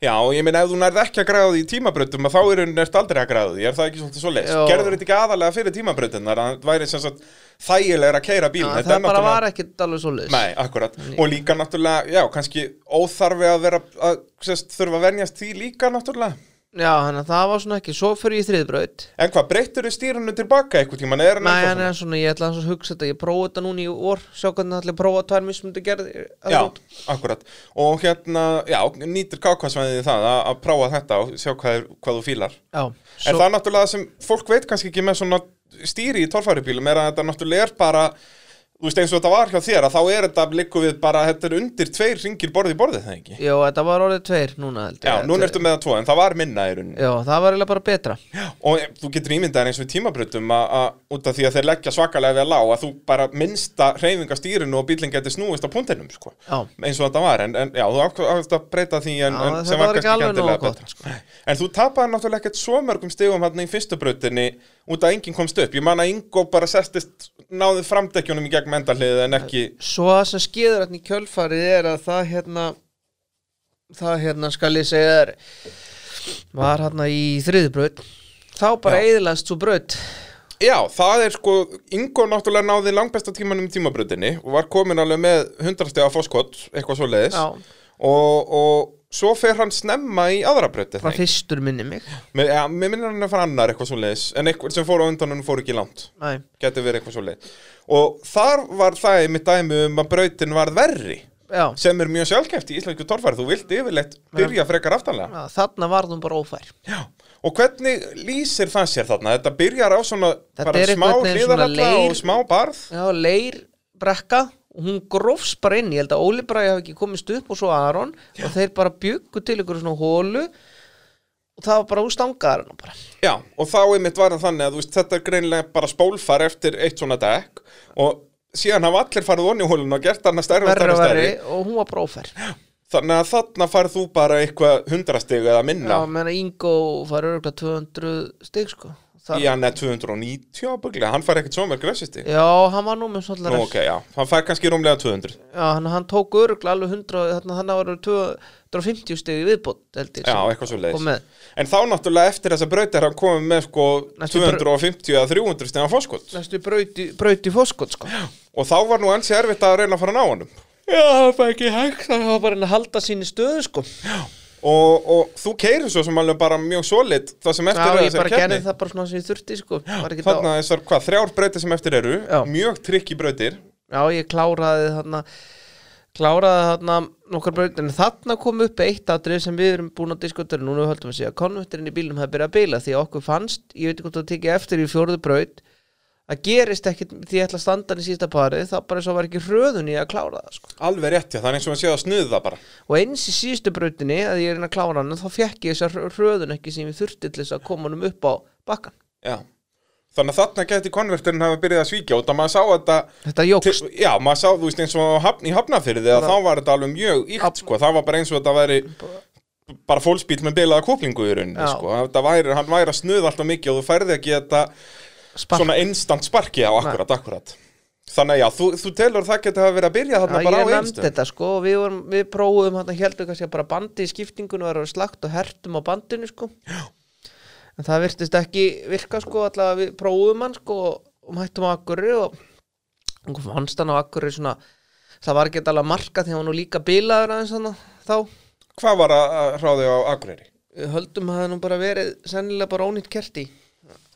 já, ég meina ef þú nærð ekki að græða því að þá er hún ert aldrei að græða því, er það ekki svolítið svo? Jó. Gerður þetta ekki aðalega fyrir tímabrautinnar að það væri sem sagt þægilegra að keira bíl Já, það bara var ekkit alveg svo leiðis. Nei, akkurat, og líka náttúrulega, já, kannski óþarfi að vera, að, sérst, þurfa að venjast því líka náttúrulega Já, þannig að það var svona ekki, svo fyrir ég þriðbraut. En hvað, breyttur þau stýrunu tilbaka eitthvað tíma? Nei, en svona? er svona, ég ætla að hugsa þetta, ég prófa þetta núna í vor, sjá hvernig ætla að prófa tvær mismundi gerði. Já, akkurat Og hérna, já, nýtir kákvæðsvæðið það að, að prófa þetta og sjá hvað, er, hvað þú fílar Já, En það er náttúrulega það sem fólk veit kannski ekki með svona stýri í torfæribílum er að þetta náttúrulega er bara þú veist eins og þetta var hjá þér að þá er þetta líku við bara, þetta er undir tveir ringir borðið í borðið það ekki Jó, þetta var orðið tveir núna held ég. Já, núna ertu með það tvo, en það var minna í rauninni Já, það var eiginlega bara betra. og þú getur ímyndaðir eins og í tímabrutum að, að út af því að þeir leggja svakalega vel á að þú bara minnsta hreyfinga stýrinu og bílinn getur snúist á puntinum sko. Já. eins og þetta var, en, en já, þú ákvæmst að breyta því en, Já, en sem var kannski út að enginn komst upp. Ég man að Ingo bara sestist náði framdekkjunum í gegn mendalið en ekki Svo það sem skeður hérna í kjölfarið er að það hérna það hérna skal ég segja þér var hérna í þriðbraut þá bara eðlast svo braut. Já, það er sko, Ingo náttúrulega náði langbesta tímanum í tímabrutinni og var komin alveg með 100 stega foskott, eitthvað svo leiðis og, og svo fer hann snemma í aðra bruti frá fyrstur minni mig. Mér, ja, minnir hann að fara annar eitthvað svo leiðis en eitthvað sem fór á undan hann fór ekki langt. Næ, Gæti verið eitthvað svo leið Og þar var það í mitt dæmi um að brautin var verri já, sem er mjög sjálfgæft í íslensku torfæri. Þú vilt yfirleitt byrja frekar aftanlega. Já þarna var hún bara ófær. Já, og hvernig lýsir það sér þarna? Þetta byrjar á svona Þetta bara smá leir- og smá barð. Já, leir brekka hún grófs bara inn, ég held að Óli bara hafi ekki komist upp og svo Aron og þeir bara byggu til ykkur svona hólu og það var bara úr stangaðar Já, og þá einmitt var það þannig að veist, þetta er greinlega bara spólfar eftir eitt svona dekk og síðan hafa allir farið onni í hólun og gert hann að stærri og stærri stærri. og hún var bara ófær. Þannig að þarna farið þú bara eitthvað hundrastig eða minna. Já, menna Ingo fær örgulega 200 stig sko Það, Já, neð 290 ábygglega, hann fær ekkert svo mörg refsistig Já, hann var nú með svolítið Nú, ok, já, hann fær kannski rúmlega 200 Já, hann, hann tók örgulega alveg 100 þarna hann var 250 stig í viðbót held ég Já, sem eitthvað svo kom leiðis með. En þá náttúrulega eftir þessa braut er hann komið með sko Næstu brau- 250 eða 300 stegan fórskot Næstu brauti, brauti fóskot sko. Og þá var nú ansi erfitt að reyna að fara að ná honum. Já, það var ekki hægt Það var bara að halda síni stöðu sko og, og þú keirir svo sem alveg bara mjög solid það sem eftir Já, er ég þessari bara gerði það bara svona sem ég þurfti sko. Ekki Þarna þessar, hvað, þrjár brautir sem eftir eru Já. mjög trikki brautir. Já, ég kláraði þarna kláraði þarna nokkar braut en þarna kom upp eitt atrið sem við erum búin að diskutera núna höldum við að segja. Að konvekturinn í bílum hefði byrjað að bila því að okkur fannst, ég veit ekki hvort það tekið eftir í fjórðu braut að gerist ekkit því að standa hann í sísta parið það bara svo var ekki hröðun í að klára það sko. Alveg rétt, já, það er eins og að séð að snuða það bara. Og eins í síðustu brautinni að ég er inn að klára hann þá fekk ég þessar hröðun ekki sem ég þurfti til þess að koma hann upp á bakkan Já. Þannig að þarna geti konverturinn hafa byrjað að svíkja og það maður sá þetta þetta jókst. til, Já, maður sá, þú veist, eins og hafn, í hafnafyrði að þá var þetta alveg mjög íkt, sko. Það var bara eins og þetta væri bara fólksbíl með bilaða kúplingu í rauninni, sko. Þetta væri, hann væri að snuða alltaf mikið og þú færði ekki þetta Spark. svona instant sparki á akkurat, akkurat Þannig að já, þú, þú telur það geti hafa verið að byrja þarna Já, bara á ég nefndi einstum þetta sko við, vorum, við prófuðum hann heldum kannski að bara bandi í skiptingunum var slagt og hertum á bandinu sko. Já. en það virtist ekki virka sko allavega við prófuðum hann sko og mættum á Akkurri og fannst hann á Akkurri svona það var ekki alveg marka því hann var nú líka bilaður aðeins hann þá. Hvað var að að ráði á við höldum að nú bara verið sennilega bara ónýtt kerti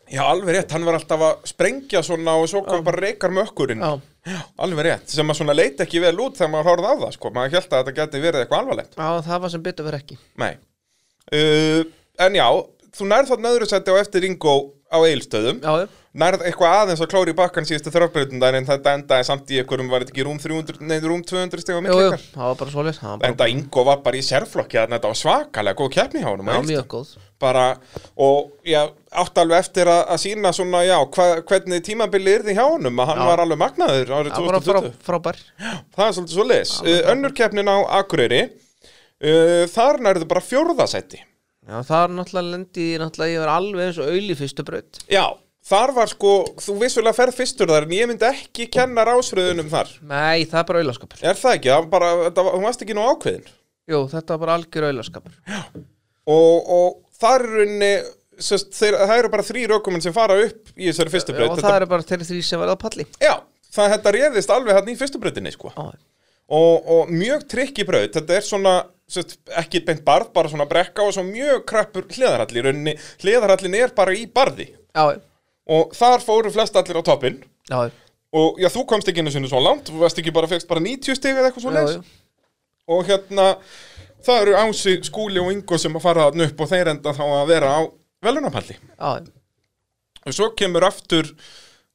Já, alveg rétt, hann var alltaf að sprengja svona og svo kom bara reykar mökkurinn. Já. Já, alveg rétt, sem að svona leit ekki vel út þegar maður horfði á það, sko, maður held að þetta geti verið eitthvað alvarlegt. Já, það var sem betur verið ekki. Nei. Uh, En já, þú nærð þarna öðru sætti á eftir Ingo á eilstöðum nærð eitthvað aðeins að klóri í bakkan síðustu þröfbreytundar en þetta endaði samt í einhverjum var þetta ekki rúm 300, nei rúm 200 stegum jú, jú, miklikar það var bara bara, enda Ingo var bara í sérflokki að þetta var svakalega góð keppni hjá á bara, og já, átti alveg eftir að, að sína svona, já, hva, hvernig tímabili er því hjá honum, að hann Já. var alveg magnaður árið Það var bara frá, 2020. frábær. Það er svolítið svo leis uh, önnur keppnin á Akureyri uh, þar nærðu bara fjórðasætti Já, það er náttúrulega lendi náttúrulega ég var alveg eins og auðli fyrstu braut. Já, þar var sko þú vissulega ferð fyrstur þar en ég myndi ekki kenna rásröðunum þar. Nei, það er bara auðlaskapur. Er það ekki, það var bara, þetta var, hún varst ekki nú ákveðin. Jú, þetta var bara algjör auðlaskapur. Og, og þar er rauninni sest, þeir, það eru bara þrý rökumenn sem fara upp í þessari fyrstu braut. Og það eru bara þeirri þrý sem verða á palli. Já, það þetta réðist alveg hann í fyrstu brautinni sko. Já, og, og mjög trikki braut þetta er svona, sest, ekki beint barð bara svona brekka og svo mjög krappur hliðarhalli, í rauninni, hliðarhallin er bara í barði. Já, og þar fóru flest allir á toppinn. Já, og já, þú komst ekki einu sinni svo langt. Þú varst ekki bara, fegst bara 90 stig eða eitthvað svo já. og hérna, það eru Ási, Skúli og Ingo sem að fara þarna upp og þeir enda þá að vera á velunapalli og svo kemur aftur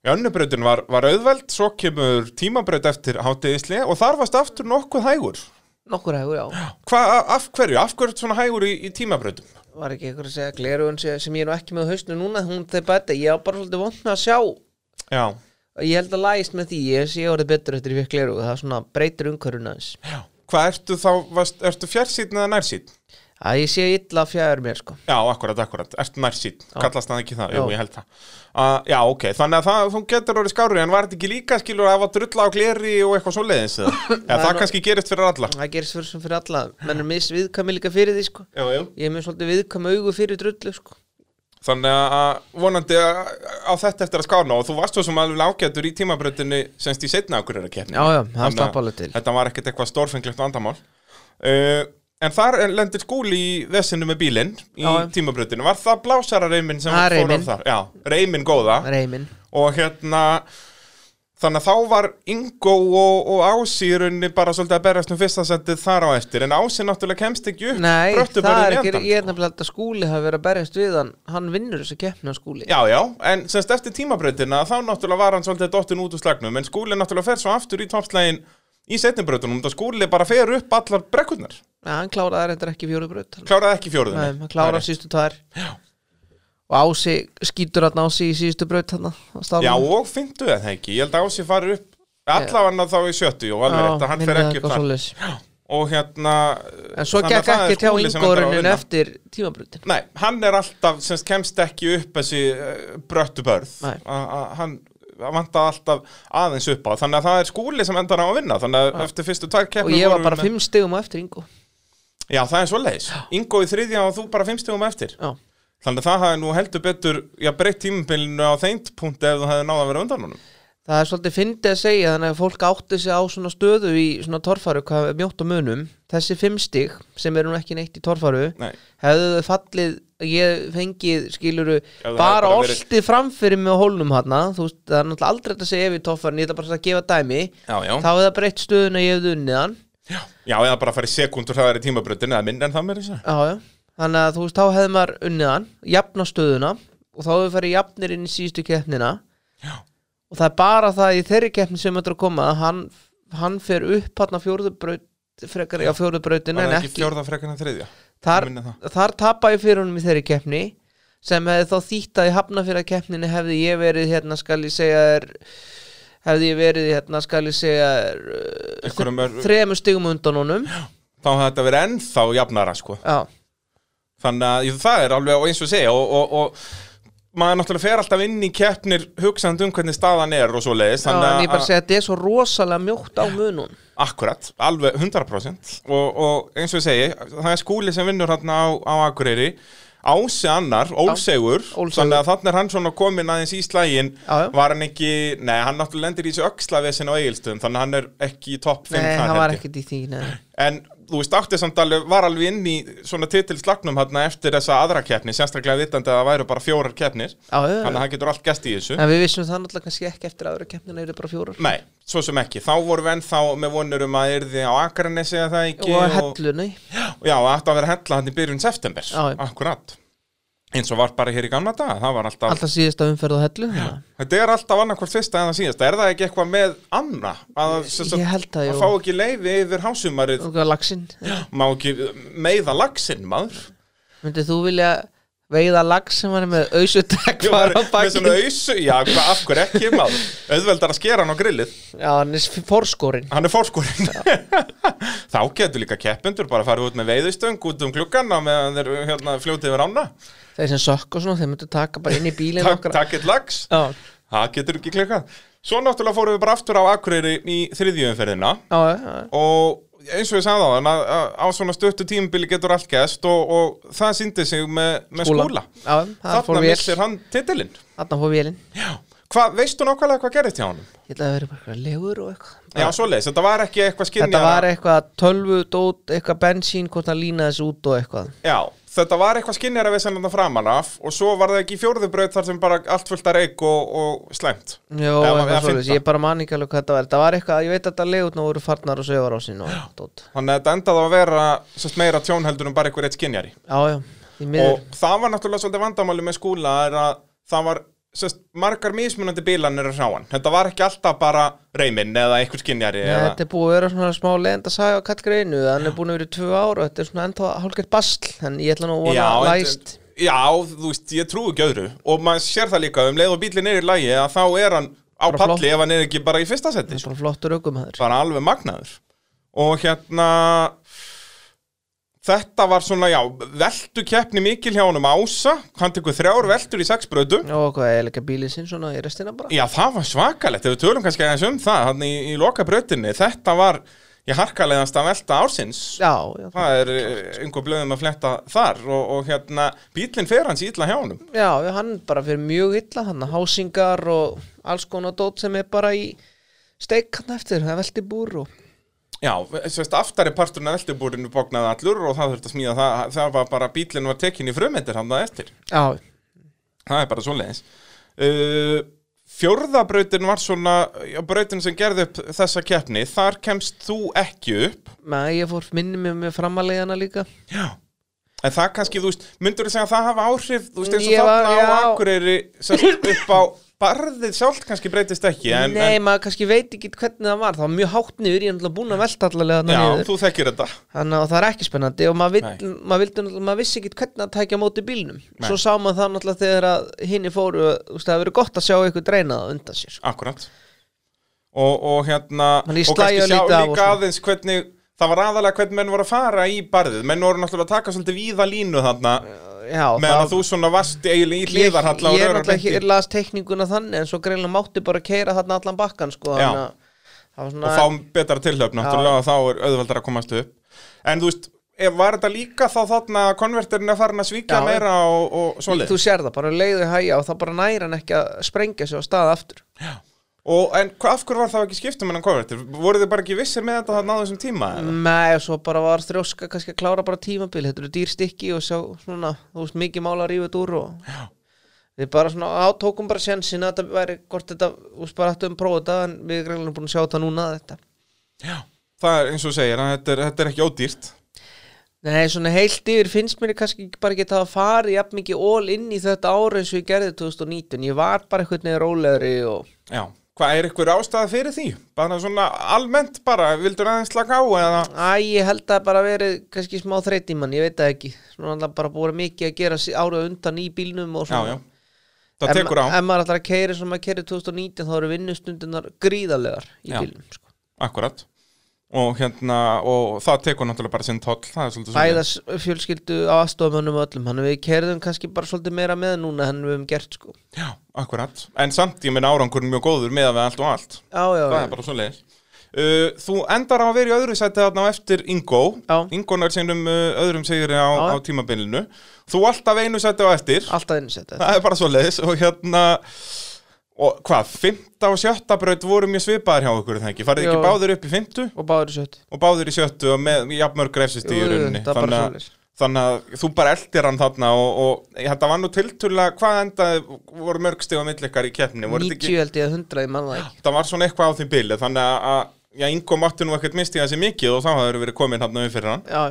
Önnubrautin var, var auðveld, svo kemur tímabraut eftir hátegisli og þar varst aftur nokkuð hægur. Nokkur hefur, já Hva, af hverju? Af hverju svona hægur í, í tímabrautum? Var ekki eitthvað að segja glerugun sem ég er nú ekki með hausnu núna hún þeir bæta, ég á bara svolítið vond með að sjá Já. Ég held að lægist með því, ég sé orðið betur eftir ég fekk glerugu, það er svona breytir umhverfuna hans Já. Hvað ertu þá, varst, ertu fjarsýtn eða nærsýtn? Að ég sé illa fjær mér sko Já, akkurat, akkurat, ertu nærsýtn, kallast það ekki það, jú, ég held það. Uh, já, ok, þannig að það, þú getur orðið skári, en var þetta ekki líka, skilur, að hafa drulla á gleri og eitthvað svo leiðins, eða? Já, það kannski gerist fyrir alla. það gerist fyrir fyrir alla, menn er misviðkami líka fyrir því sko Já, já. ég er með svolítið viðkami augu fyrir drullu sko Þannig að vonandi á þetta eftir að skána og þú varst svo sem alveg ágætur í tímabrautinni semst í setna er að keppni. Já, já, það var ekkert eitthvað stórfenglegt vandamál. Uh, en þar lendir skúli í vesinu með bílinn í Já, tímabrautinu. Var það blásara reymin sem er fór á Reiminn. þar? Já, reymin góða. Reymin Og hérna, þannig að þá var Ingo og, og Ási í rauninni bara svolítið að berast um fyrsta sendið þar á eftir. En Ási náttúrulega kemst ekki upp Nei, það Bröttubörðin er í ekki, endann, ég er nefnilega held að skúli hafi verið að berjast við hann Hann vinnur þessu keppni á skúli Já, já, en semst eftir tímabrautina þá náttúrulega var hann svolítið dottin út úr slagnum en skúli náttúrulega fer svo aftur í toppslægin í setnibrautunum, það skúli bara fer upp allar brekkurnar, Já, hann kláraði reyndar ekki fjóru braut Nei, kláraði ekki fjóruðinni hann kláraði síðustu tvær. Og Ási skýtur hann Ási í braut hann Já, og finnstu það ekki, ég held að Ási fari upp allavega þá í sjöttu og alveg rétt að hann fer ekki upp þar. og hérna En svo gekk ekki hjá Skúli sem endar á að yngorunnin vinna. eftir tímabrautin Nei, hann er alltaf, semst kemst ekki upp þessi uh, bröttu börð. Hann vantar alltaf aðeins upp á. Þannig að það er skúli sem endar á að vinna. Þannig að eftir fyrstu tvær Og ég var bara fimm stegum á eftir Ingo Já, það er svo leiðis. Ingo í þriðja og þú bara fimmstegum eftir. Já, Þannig að það hafi nú heldur betur, já, breytt tímabilinu á þeint punkti ef þú hefði náða að vera undan honum. það er svolítið fyndið að segja þannig að fólk átti sig á svona stöðu í svona torfaru, hvað mjótt á munum þessi fimm stig, sem eru nú ekki neitt í torfaru Nei. hefðu þau fallið ég fengið, skiluru bara hefði bara verið- oltið framfyrir með hólnum hana, þú veist, það er náttúrulega aldrei að segja ef í torfaru, ég ætla bara að gefa dæmi Já, já. þá hefði það breytt stöðuna ég hefði unnið hann Já, já, eða bara farið sekundur það er í tímabröndinu eða minn en það með þessu. já, já. þannig að þú veist, þá hefði maður unnið hann jafna stöðuna og þá hefði farið jafnir inn í síðustu keppnina Já. og það er bara það í þeirri keppni sem þetta er að koma að hann, hann fer upp hann að frekar á fjóruðubrautin Var en ekki ekki fjórða frekar en þriðja? þar, þar tapa ég fyrir honum í þeirri keppni sem hefði þá þýtt að í hafnafyrir keppninu hefði ég verið hérna skal ég segja þér hefði ég verið hérna skal ég segja uh, er- þremur stigum undan honum. Þá hefði þetta verið ennþá jafnara, sko. já, Þannig að jú, það er alveg eins og segja og, og, og maður náttúrulega fer alltaf inn í keppnir hugsandi um hvernig staðan er og svo leiðis. já en ég bara segja að þetta er svo rosalega mjótt á munun Akkurat, alveg 100% og, og eins og segi, það er skúli sem vinnur hérna á, á Akureyri Ási annar, Ólsegur þannig að þannig er hann svona komin aðeins í slægin var hann ekki, nei hann náttúrulega lendir í þessu öxlavesin á eigilstöðum þannig að hann er ekki í topp 5 nei, hann var ekkert í því nei. en þú veist, átti samt alveg, var alveg inn í svona titilslagnum eftir þessa aðra keppni sérstaklega vitandi að það væru bara fjórar keppnir. Já, já, þannig að já. hann getur allt gæst í þessu. En við vissum það náttúrulega kannski ekki eftir aðra keppnina eru bara fjórar. Nei, svo sem ekki, þá vorum við ennþá með vonur um að yrði á Akranesi eða það ekki og hellu, nei Já, það ætti að vera hella hann í byrjun september. Já, já. Akkurat eins og var bara hér í gamla daga það var alltaf, Alltaf síðasta umferð á hellu þannig þetta er alltaf annarkvort fyrsta eða síðasta, er það ekki eitthvað með Anna, að, það, fá ekki leiði yfir hásumarið, má ekki meiða lagsinn maður. Myndið þú vilja veiða lax sem var með ausu, já, hvað, af hverju ekki maður? Auðveldar að skera hann á grillið. Já, hann er fórskorinn hann er fórskorinn þá getur líka keppendur bara að fara út með veiðustöng út um klukkan og meðan þeir hérna, fljótið yfir ána Þeir sem sökk og svona, þeir myndu taka bara inn í bílinn Takk, okkar. takkið lags, það getur ekki klikkað. Svo náttúrulega fórum við bara aftur á Akureyri í já, og eins og ég sagði á hann að, á svona stöttu tímubili getur allt gæst og, og það síndi sig með, með það fór þarna missir hann titilinn. Þarna fór vélinn Hvað, veistu nákvæmlega hvað gerist hjá honum? Ég ætla að vera bara eitthvað legur og eitthvað. Já, svoleiðis, þetta var ekki eitthvað Þetta skynjara var eitthvað tölvu, dót, eitthvað bensín, hvort hann línaði þessu út og eitthvað. Já, þetta var eitthvað skynjara við sem þetta framan af og svo var það ekki fjórðubraut þar sem bara allt fullt að reik og, og slæmt. Jó, eitthvað ég bara man ekki alveg hvað þetta var. Þetta var eitthvað, ég veit að þetta legutna voru farnar og sögur á sín og dót Þannig að þetta endaði að vera sérst, meira tjón heldur en bara einhver eitt skynjari Já, já, því miður og það var náttúrulega svolítið vandamáli með skúla er að það var sérst, margar mismunandi bílanir að sjá hann. Þetta var ekki alltaf bara reyminn eða einhver skynjari Nei, eða... Þetta er búið að vera svona smá leiðend að sagja á kallgreinu Hann er búin að vera í tvö ára og þetta er svona ennþá hálfgert basl En ég ætla nú að Já, vona en- læst Já, þú veist, ég trúi ekki öðru. Og maður sér það líka um leið og bílinn er í lægi að þá er hann á Bara palli flott. ef hann er ekki bara í fyrsta seti Það bara flottur aukumæður bara alveg magnaður. Og hérna þetta var svona, já, veldu keppni mikil hjá honum Ása. Hann tekur þrjár veldur í sex brödu Og hvað er líka bílinn sinn svona í restina bara? Já, það var svakalegt, við tölum kannski aðeins um það hann í, í loka brödinni, þetta var ég harkalegast að velta ársins. Já, já, það er eh, einhver blöðum að fletta þar og, og hérna, bílinn fer hans ítla hjá honum. Já, hann bara fyrir mjög illa Hann hásingar og alls konar dót sem er bara í steik hann eftir, það velti búr og Já, sérst, aftari parturinn af veltibúrinu bóknaði allur og það þurfti að smíða það, það var bara bílinn var tekin í frumeindir hann það eftir. Já, Það er bara svoleiðis. Uh, fjórðabrautin var svona, já, brautin sem gerði upp þessa keppni, þar kemst þú ekki upp. með ég fór minni mig með framalegana líka Já. En það kannski, þú veist, myndur þú segja að það hafa áhrif, þú veist, eins og þarna á. Akureyri, sérst, upp á barðið sjálft kannski breytist ekki, en, Nei, en maður kannski veit ekki hvernig það var. Það var mjög hátt niður, ég er náttúrulega búin að velta allavega já, þú þekkir þetta. Þannig að það er ekki spennandi og maður, Nei. vill, maður, vildi, maður vissi ekki hvernig að tækja móti bílnum. Svo sá maður það náttúrulega þegar að hinni fóru það hefur verið gott að sjá eitthvað dreina það undan sér Akkurat. Og, og hérna og kannski sjá líka aðeins hvernig það var aðalega hvernig menn voru að fara í barðið. Menn voru náttúrulega að taka svolítið víða línu þarna Já, meðan að þú svona varst eiginlega í ég, hlýðarhalla ég er náttúrulega ekki. las teikninguna þannig en svo greinlega mátti bara keira þarna allan bakkan sko, Já. að var og svona fá betra tilhöfn náttúrulega þá er auðveldar að komast upp. En þú veist, ef var þetta líka þá þarna að konverterinn er farin að svíkja Já. meira og, og svoleið þú sér það, bara leiðu hæja og það bara næra hann ekki að sprengja sig á stað aftur og en af hverju var það ekki skiptum en konverter voru þið bara ekki vissir með þetta þarna á þessum tíma? Nei, og svo bara var þrjóska kannski að klára bara tímabil, þetta eru dýr stykki og sjá svona, þú veist, mikið mála að rífa þetta úr og Já. við bara svona átókum bara sjensin að þetta væri hvort þetta, þú veist, bara ættum að prófa þetta en við erum búin að sjá þetta núna þetta Já. það er eins og segir að þetta er, þetta er ekki ódýrt Nei, svona heilt yfir finnst mér kannski bara ekki að hafa farið jafn mikið all inn í þetta ára eins og ég gerði 2019 ég var bara eitthvað neður rólegri og Já, hvað er ykkur ástæða fyrir því? Bara svona almennt bara, vildur aðeins slaka á eða? Æ, ég held að bara verið kannski smá þreytt í mann, ég veit það ekki svona alltaf bara búið mikið að gera sí- árið á undan í bílnum og Já, svona já, það tekur á, Ef maður ætlar að keiri sem maður keiri 2019 þá eru vinnustundunar gríðarlegar í Já. bílnum sko. akkurat og hérna, og það tekur náttúrulega bara sinn toll, það er svolítið svona Bæðas fjölskyldu á aðstofamönnum öllum Þannig við kerðum kannski bara svolítið meira með núna en við höfum gert sko. Já, akkurat, en samt ég minn árangurinn mjög góður með við allt og allt. Já, já, það já, er bara svo leiðis uh, Þú endar á að vera í öðru sæti þarna á eftir Ingo Já. Ingo nær sinnum uh, öðrum sigri á, Já. á tímabilinu. Þú alltaf einu sæti á eftir. Alltaf innsett Það er bara svo leiðis og hérna og hvað, fymta og sjötta braut voru mjög svipaðar hjá okkur það ekki, farið ekki Jú. báðir upp í fymtu Og báður í sött og báðir í sjöttu og með jafnmörg refsist í rauninni. þannig, þannig að þú bara eldir hann þarna og, og þetta var nú tiltölulega hvað endaði voru mörg stig á milli ykkar í keppni voru þetta 90 held ég að 100 ég manna ekki. Það var svona eitthvað á því bili þannig að, já, Ingo mátti nú ekkert misti þessi mikið og þá hafði verið komin hann um fyrir hann Já,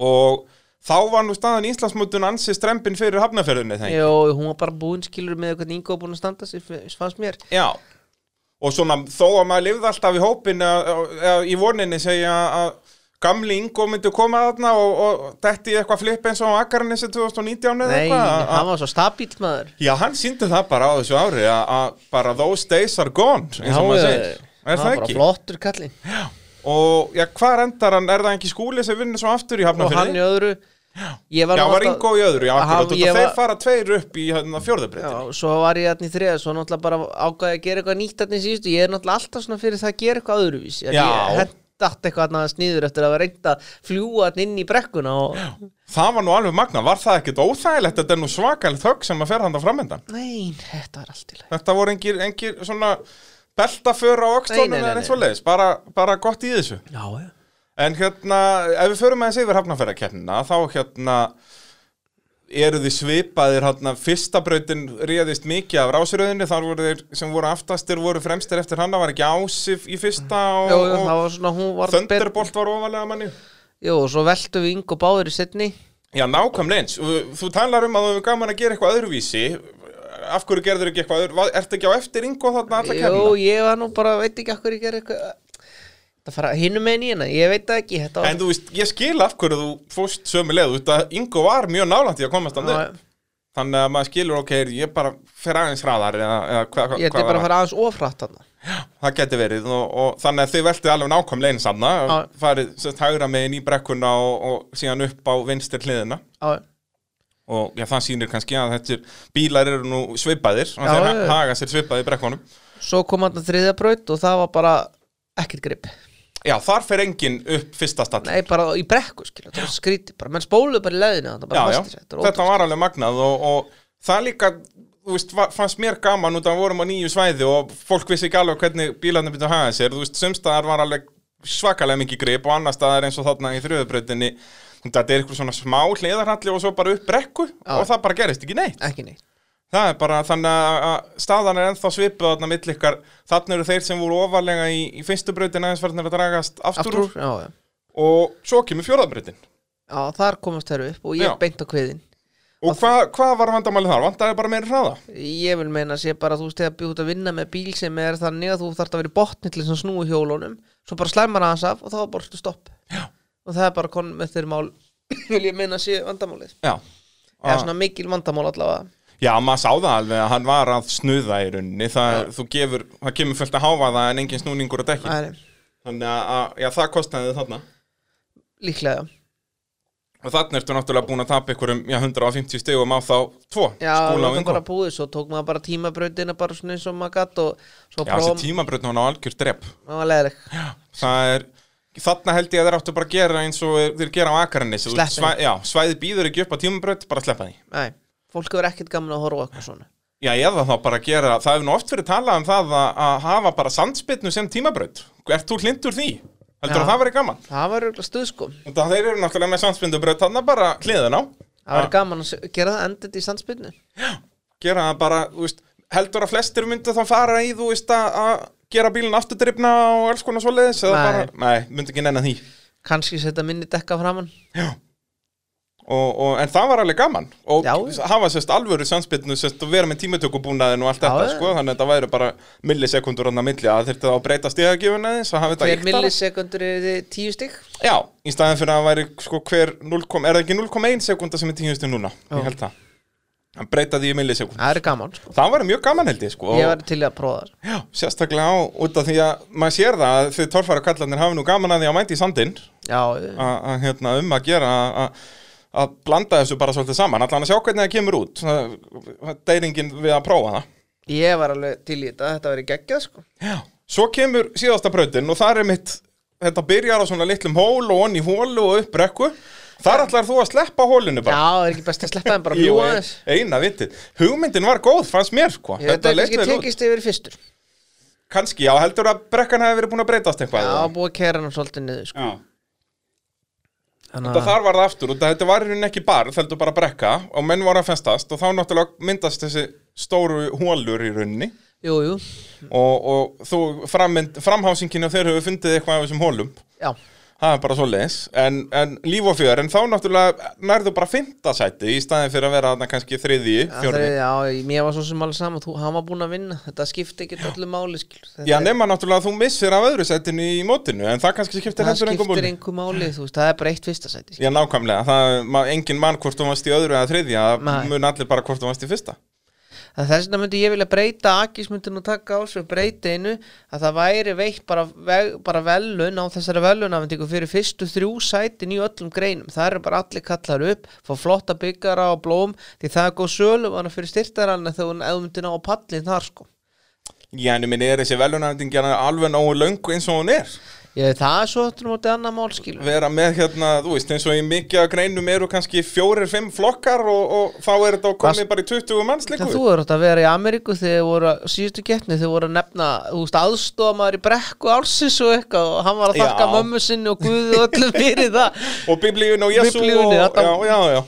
og þá var nú staðan í Íslandsmótun ansi strempin fyrir hafnaferðinni þegar Jó, hún var bara búin skilur með hvernig Ingo var búin að standa sig, fannst mér. Já, og svona þó að maður lifði alltaf í hópin eða í voninni segja að gamli Ingo myndi koma þarna og, og detti í eitthvað flip eins og á Akarnissi 2019 eða Nei, eitthvað að- hann var svo stabíl maður. Já, hann síndi það bara á þessu ári að, bara those days are gone eins og maður segir, er hann það var bara ekki? flottur kallinn Og já, hvað endar hann, er það ekki skúli sem vinnur svo aftur í og hann í öðru. Var Já, var Ingo í öðru, já, akkurat, og þeir var- fara tveir upp í hérna, fjórðabreytin Já, svo var ég hérna í þriða svo náttúrulega bara ákvaði að gera eitthvað nýtt hérna í síðustu. Ég er náttúrulega alltaf svona fyrir það að gera eitthvað öðruvís Já. ég hendat eitthvað hérna sniður eftir að vera reynd að fljúa inn í brekkuna og Það var nú alveg magna, var það ekkit óþægilegt? Þetta er nú svakalegt högg sem að fer hann framöndan nei, þetta er allt í leið Þetta voru engir, engir svona beltaför á nei, eða eins og leiðis, bara, bara gott í þessu. Já, já. En hérna, ef við förum aðeins yfir hafnafærakeppnina, þá hérna eru þið svipaðir hérna, fyrsta brautin réðist mikið af rásröðinni, þar voru þeir sem voru aftastir voru fremstir eftir hann, það var ekki ásif í fyrsta og, Jú, og var svona, var Thunderbolt var ofalega manni. Jú, og svo veltu við Ingo báður í setni Já, nákvæmlega eins. Og Þú talar um að þú hefur gaman að gera eitthvað öðruvísi, af hverju gerður ekki eitthvað? Ertu ekki á eftir Ingo þarna alla Jú, keppnina? ég var nú bara, veit ekki okkur ég gerði eitthvað. Það fara hinum með í hérna, ég veit ekki Þetta var En þú veist, ég skil af hverju þú fóst sömu leið, þú veist að Ingo var mjög nálægt í að komast Já, upp. Þannig að maður skilur, ok, ég bara fer aðeins hraðar eða, eða hvað hva, Ég ætti bara að fara aðeins ofrætt þarna. Það geti verið. Og, og þannig að þið veltið alveg nákvæmlega eins sanna, Já. farið hægra megin í brekkuna og, og síðan upp á vinstir hliðina. Já, og já, það sýnir kannski að þetta bílar eru nú svipaðir. Og þeir já. haga sér svipaði í brekkunum. Svo kom hann þriðja braut og það var bara ekkert grip. Já, þar fer enginn upp fyrsta stall. Nei, bara í brekku, skilja, það var skrítið bara, menn spóluðu bara í leðinu, Já, já, Þetta er var alveg magnað og, og það líka, þú veist, fannst mér gaman út af að vorum á nýju svæði og fólk vissi ekki alveg hvernig bílarnir byrja að haga sér, þú veist, sumstaðar var alveg svakalega mikið grip og annar staðar eins og þarna í þrjöðubrautinni þetta er eitthvað svona smá hliðarhalli og svo bara upp brekku og það bara gerist ekki neitt. Ekki neitt. Það er bara þannig að- að staðan er ennþá svipuð þarna mill ykkar, þarna eru þeir sem voru ofarlega í, í fyrstu brautin aðeins farnir að dragast aftur, úr, og svo kemur fjórðabrautin Já, þar komast þeir upp og ég Já. beint á kviðin og hvað hva var vandamálið þar? Vandaði bara meira hraða? Ég vil meina að sé bara að þú veist þegar byrjum að vinna með bíl sem er þannig að þú þarft að vera í botni til þess að snúi hjólunum svo bara slæmar hans af og þá er bara stopp. Já. Og það er bara konum með þeir mál vil ég meina sé vandamálið. Já. Eða svona mikil vandamál allavega. Já, maður sá það alveg að hann var að snuða í rauninni. Það, þú gefur, það kemur fullt að háfa það en engin snúningur að dekki Æ, þannig að, að já, það kostnaði þarna. Líklega. Og þannig ertu náttúrulega búin að tapa ykkur um já, 150 stegum á þá tvo Já, það Ingo. bara búið, svo tók maður bara tímabrautina bara svona eins og maður gatt Já, þessi tímabrötn hann á algjör drepp. Það var það er, þarna held ég að þeir áttu bara að gera eins og þeir gera á Akarnis Svæ, Já, svæði býður ekki upp á tímabröt, bara sleppa því. Nei, fólk hefur ekkert gaman að horfa eitthvað svona. Já, eða þá bara gera, það hefur nú oft verið talað um það að, að hafa bara sandspilnu sem tímabröt Ert þú hlindur því? Heldur Já. að það verið gaman? Það var auðvitað stuð sko. Þannig að þeir eru náttúrulega með sandspindubröð þannig bara hliðin á. Það var gaman að gera það endið í sandspilnu gera það bara, þú veist, heldur að flestir myndu þá fara í, þú veist, að að gera bílinn afturdrifna og alls konar svoleiðis eða Nei. bara, nei, myndi ekki nennan því Kanski setja minni dekka framann og, og, en það var alveg gaman og Já. hafa sérst alvöru sannspilnu sérst og vera með tímatökubúnaðin og allt Já, þetta, já. sko, þannig að þetta væri bara millisekundur hann að milli að þurfti þá að breyta stegagjöfuna þess að hafa þetta Hver ýktara. millisekundur er þið tíu stygg Já, í staðin fyrir að það væri sko hver 0, er það ekki 0,1 sekunda sem er tíustu núna, Já. ég held það hann breyta því í millisekund Það er gaman sko. það var mjög gaman held ég sko. Ég var til að prófa það. Já, sérstaklega á, út af því að maður sér það að þið torfæra kallarnir hafi nú gaman að því að mæti í sandinn. Já, að hérna, um að gera að- blanda þessu bara svolítið saman. Allan að sjá hvernig það kemur út. Deyringin við að prófa það. Ég var alveg til í þetta Þetta verið geggjað sko. Já. Svo kemur síðasta brautin og það er mitt þetta byrjar á svona litlum hól og onni hólu og upp brekku Þar ætlar þú að sleppa hólinu Já, bara. Það er ekki best að sleppa þeim bara Jú, fljúa aðeins? eina vitið. Hugmyndin var góð, fannst mér sko. Ég veit að leit kannski vel út. tekist yfir fyrstur. Kannski, já, heldur að brekkan hefði verið búin að breytast eitthvað Já, eða? búið að kæra hann svolítið niður sko. já. Þannig Þetta að þar var það aftur og þetta var í rauninni ekki bar, heldur bara brekka og menn voru að festast og þá náttúrulega myndast þessi stóru hólur í rauninni. Jú, jú, og, og þú framhásinginu þeir hefur fundið eitthvað af þessum hólum já það er bara svo leis en, en líf og fjör, en þá náttúrulega nærðu bara fymta sæti í staðin fyrir að vera þarna kannski þriði, Það fjörði er- Já, mér var svo sem alveg saman, þú, hann var búinn að vinna Þetta skipti ekki öllu máli skilur. Já, nema náttúrulega að þú missir af öðru sætinu í mótinu, en það kannski skiptir það heldur engum skiptir múli. einhver máli þú veist, það er bara eitt fyrsta skilur. Já, nákvæmlega, það, ma, engin mann hvort þú varst í öðru eða þriðja, það mun allir bara hvort þú varst í fyrsta. Þess vegna myndi ég vilja breyta Akis myndi nú taka á og breyta einu að það væri veitt bara, bara velun á þessari velunafendingu fyrir fyrstu þrjú sætin í öllum greinum það eru bara allir kallar upp fá flotta byggara og blóm því það er góð sölu vana fyrir styrtarann þegar hún ná á pallin þar sko Já, en ég minni, er þessi velunafendingina alveg nógu löngu eins og hún er? Ég, það er svo þetta mótið annað mál skilur Vera með hérna, þú veist, eins og í mikið greinum eru kannski fjórir, fimm flokkar og, og þá er þetta komið bara í 20 manns Það líku. þú eru að vera í Ameríku þegar voru síðustu getni þegar voru að nefna aðstofamaður í brekku álsins og eitthvað og hann var að þakka mömmu sinni og guði og öllum fyrir það Og biblíun og Jésu og, þetta- já, já, já.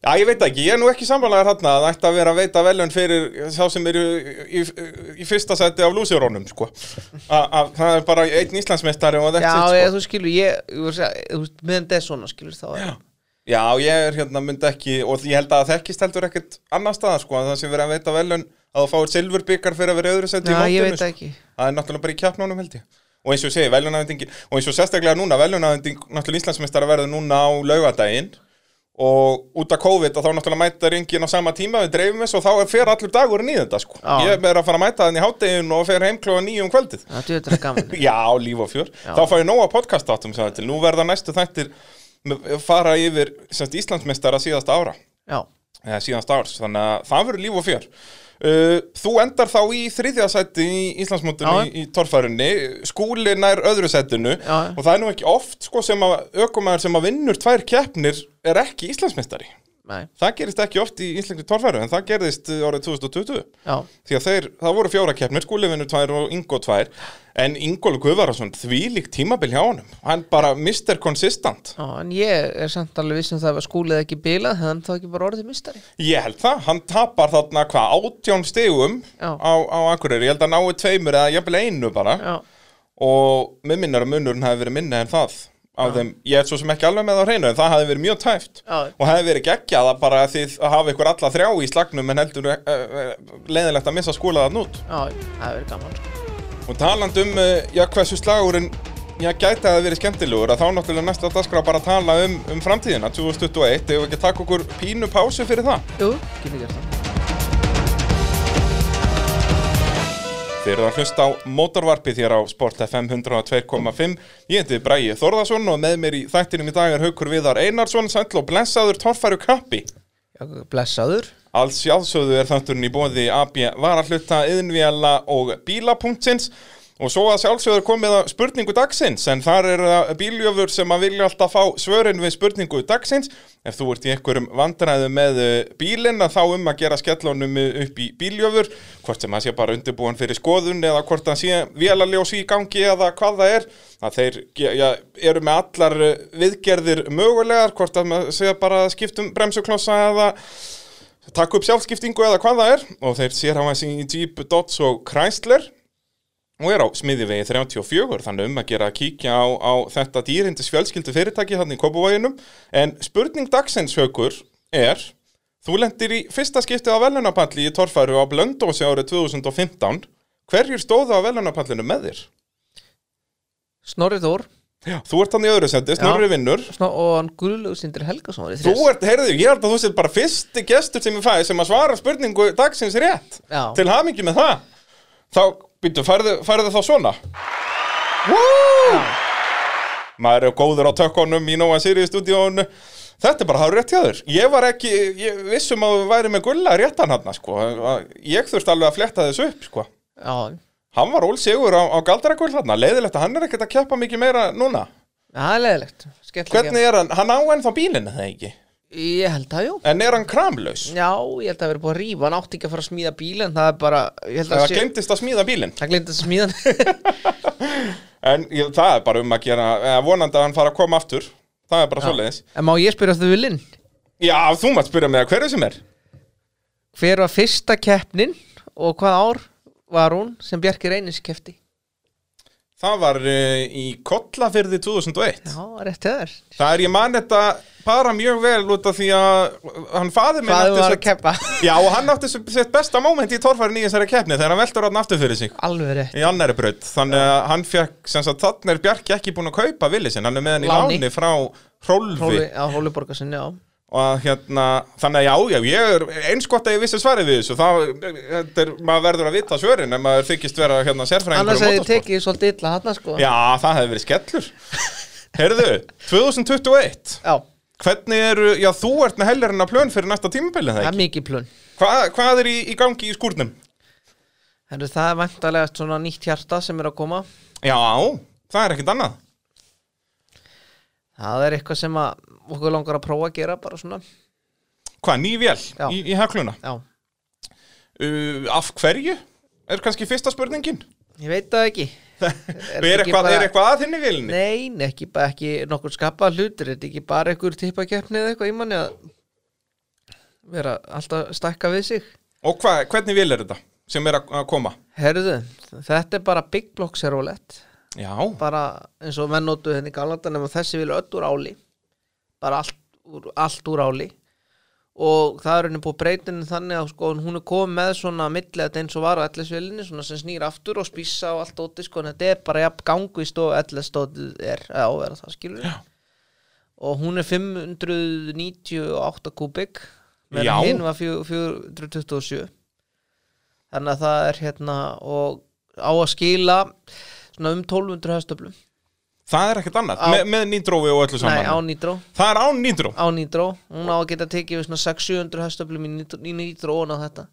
Já, ég veit ekki, ég er nú ekki samfélagar hérna að það ætti að vera að veita velun fyrir sá sem eru í, í, í fyrsta seti af lúsirónum, sko. A, a, það er bara einn Íslandsmeistari og Já, sitt, ég, sko. þú skilur, ég, ég voru að segja, þú veist, meðan er svona, skilur, þá er Já, ég er hérna myndi ekki, og ég held að það þekkist heldur ekkert annar staðar, sko, að það sem verið að veita velun að þú fáir silfurbyggar fyrir að vera öðru seti í Já, ég veit sko. það ekki Það er ég. Og eins og ég segi, velunafendingi, og eins og sérstaklega núna, velunafending, náttúrulega Íslandsmeistari verður núna á laugadaginn og út af COVID og þá náttúrulega mæta ringin á sama tíma við dreifum þess og þá er fer allur dagurinn í þetta sko. Já. Ég er að fara að mæta þannig í háttegin og fer heim klóða nýjum kvöldið. Er þetta gaman Já, líf og fjör. Já. Þá fá ég nóga podcast áttum sem þetta. Nú verða næstu þættir með- fara yfir semst, Íslandsmeistara síðasta ára Já, eða síðasta árs, þannig að það verður líf og fjör Þú endar þá í þriðja sæti í Íslandsmótinu Já. í, í torfærunni, skúli nær öðru sætinu Já. og það er nú ekki oft sko, sem að ökumæður sem að vinnur tvær keppnir er ekki Íslandsmeistari nei, Það gerist ekki oft í íslenski torfæru en það gerðist uh, árið 2020 já. Því að þeir, það voru fjóra keppnir, skúli vinnur tvær og Ingo tvær en Ingólu Guðvarason þvílík tímabil hjá honum. Hann bara Mr. Consistent Já, en ég er samt alveg vissum það að skúlið ekki bilað, þannig þá ekki bara orðið mistari Ég held það, hann tapar þarna hvað, átján stigum Já. á, á Akureyri, ég held að nái tveimur eða jafnvel einu bara. Já, og með minnar að munurinn hafi verið minni en það af þeim, ég er svo sem ekki alveg með það á hreinu en það hafi verið mjög tæft. Já. og hafi verið geggjað að bara þið að hafa ykkur alla þrjá í slagnum en heldur uh, uh, leiðilegt að missa skólaðan út. Já, það er verið gaman sko. og taland um, uh, já, hversu slagurinn já, gæti að það verið skemmtilegur að þá náttúrulega næsta dagskrá bara tala um, um framtíðina 2021, ef við ekki taka okkur pínu pásu fyrir það? Jú, getur gert það Þeir eru að hlusta á mótorvarpið hér á Sport FM 102.5 Ég heiti Bræði Þórðarsson og með mér í þættinum í dag er Haukur Viðar Einarsson sæll og blessaður torfæru kappi. Blessaður. Alls sjálfsögðu er þátturinn í bóði AB varahluta, yðnvjala og bíla.sins og svo að sjálfsögðu er komið að spurningu dagsins en þar er það bíljöfur sem að vilja alltaf fá svörin við spurningu dagsins. Ef þú ert í einhverjum vandræðu með eh, bílinn að þá um að gera skellunum upp í bíljöfur hvort sem það sé bara undirbúin fyrir skoðun eða hvort það sé vélaljós í gangi eða hvað það er að þeir ja, eru með allar eh, viðgerðir mögulegar hvort að sé bara að skiptum bremsuklossa eða taka upp sjálfskiptingu eða hvað það er. Og þeir sér hafa þessi Jeep, Dodge og Chrysler og er á smiðivegi 34 þannig um að gera að kíkja á, á þetta dýrindis fjölskyldu fyrirtæki hann í Kópavoginum en spurning dagsins haukur er þú lendir í fyrsta skiptið á velunapalli í torfæru á Blöndósi árið 2015 hverjur stóðu á velunapallinu með þér? Snorri Þór Já. Þú ert hann í öðru sendi, Snorri vinnur Snor og hann Guðlaugur Sindri Helgason Þú ert, heyrðu, ég held að þú sér bara fyrsti gestur sem ég fæði sem að svara spurningu dagsins rétt Já. Til hamingi með það Þá, býttu, færðu, þá svona? Woo! Maður er góður á tökkunum í Nóa Sirius stúdíónu Þetta er bara hár rétt hjá þér. Ég var ekki, ég vissum að við væri með gulla réttan hann sko. Ég þurfti alveg að fletta þessu upp sko. Já, Hann var ólsegur á, á galdragull þarna. Leiðilegt að hann er ekkert að keppa mikið meira núna. Er leðilegt Skemmtilega Hvernig er hann, hann á ennþá bílinn eða ekki? Ég held það, jú. En er hann kramlaus? Já, ég held að það verið búið að rífa. Hann átti ekki að fara að smíða bíl En það er bara að Það glemtist að smíða bílinn. Það glemdi að smíða hann. En ég, það er bara um að gera vonandi að hann fara að koma aftur. Það er bara svoleiðis. En má ég spyrja þau vilinn Já, þú mátt spyrja mig að hverju sem er Hver var fyrsta keppnin Og hvað ár var hún sem Bjarki Reynis kefti Það var uh, í Kollafyrði 2001 Já, rétt hefur Það er ég man þetta bara mjög vel út af því að hann faði minn átti var að keppa? Já, og hann átti sitt besta moment í torfærin í þessari keppni þegar hann veldur hann aftur fyrir sig. Alveg rétt. Í annari braut. Þannig að hann fekk sem sagt þannig er Bjarki ekki búin að kaupa villi sinn. Hann er með hann í Láni. frá Hrólfi. Hóli, Já, Hóli Borgarsinni, já og hérna, þannig að já, já, ég er eins gott að ég vissi svarið við þessu. Þá, þetta er, maður verður að vita svörin ef maður þykist vera hérna sérfræðingur Annars hefði tekið svolítið illa hann sko. Já, það hefði verið skellur. Heyrðu, 2021 Já, Hvernig eru, já, þú ert með helgarinn að plön fyrir næsta tímabili, það það er ekki? mikið plun Hva, hvað er í, í gangi í skúrnum? Heru, Það er vantarlega svona nýtt hjarta sem er að koma. Já, það er ekkert annað. Það er eitthvað sem að okkur langar að prófa að gera bara svona Hvað, ný vél Já. í, í hekluna? Já, Uh, af hverju? Er kannski fyrsta spurningin? ég veit það ekki Er, ekki eitthvað, bara- er eitthvað að þinni vélinni? Nei, nei, ekki, bara ekki nokkur skapað hlutur Þetta er ekki bara einhver tippakeppni eða eitthvað í manni að vera alltaf að stækka við sig Og hva, hvernig vél er þetta sem er að, að koma? Herðu, þetta er bara Big Block Servolett Já, bara eins og menn notu henni galanda nema þessi vilja öll úr áli bara allt úr, allt úr áli. Og það er henni búið breytinu þannig að sko, hún er komið með svona millet eins og var á ellisvélinni svona sem snýr aftur og spísa og allt óti sko, en þetta er bara jafn gangu í stofu ellistótið er að vera það skilur Já. og hún er 598 kubik meðan hinn var 427 þannig að það er hérna og á að skila svona um 1200 hestöflum það er ekkert annað. Á- Me, Með nýdrófi og öllu Nei, á saman nýtró. Það er án nýdró á nýtró, hún á að geta tekið við svona 600-700 hestöflum í í og á þetta.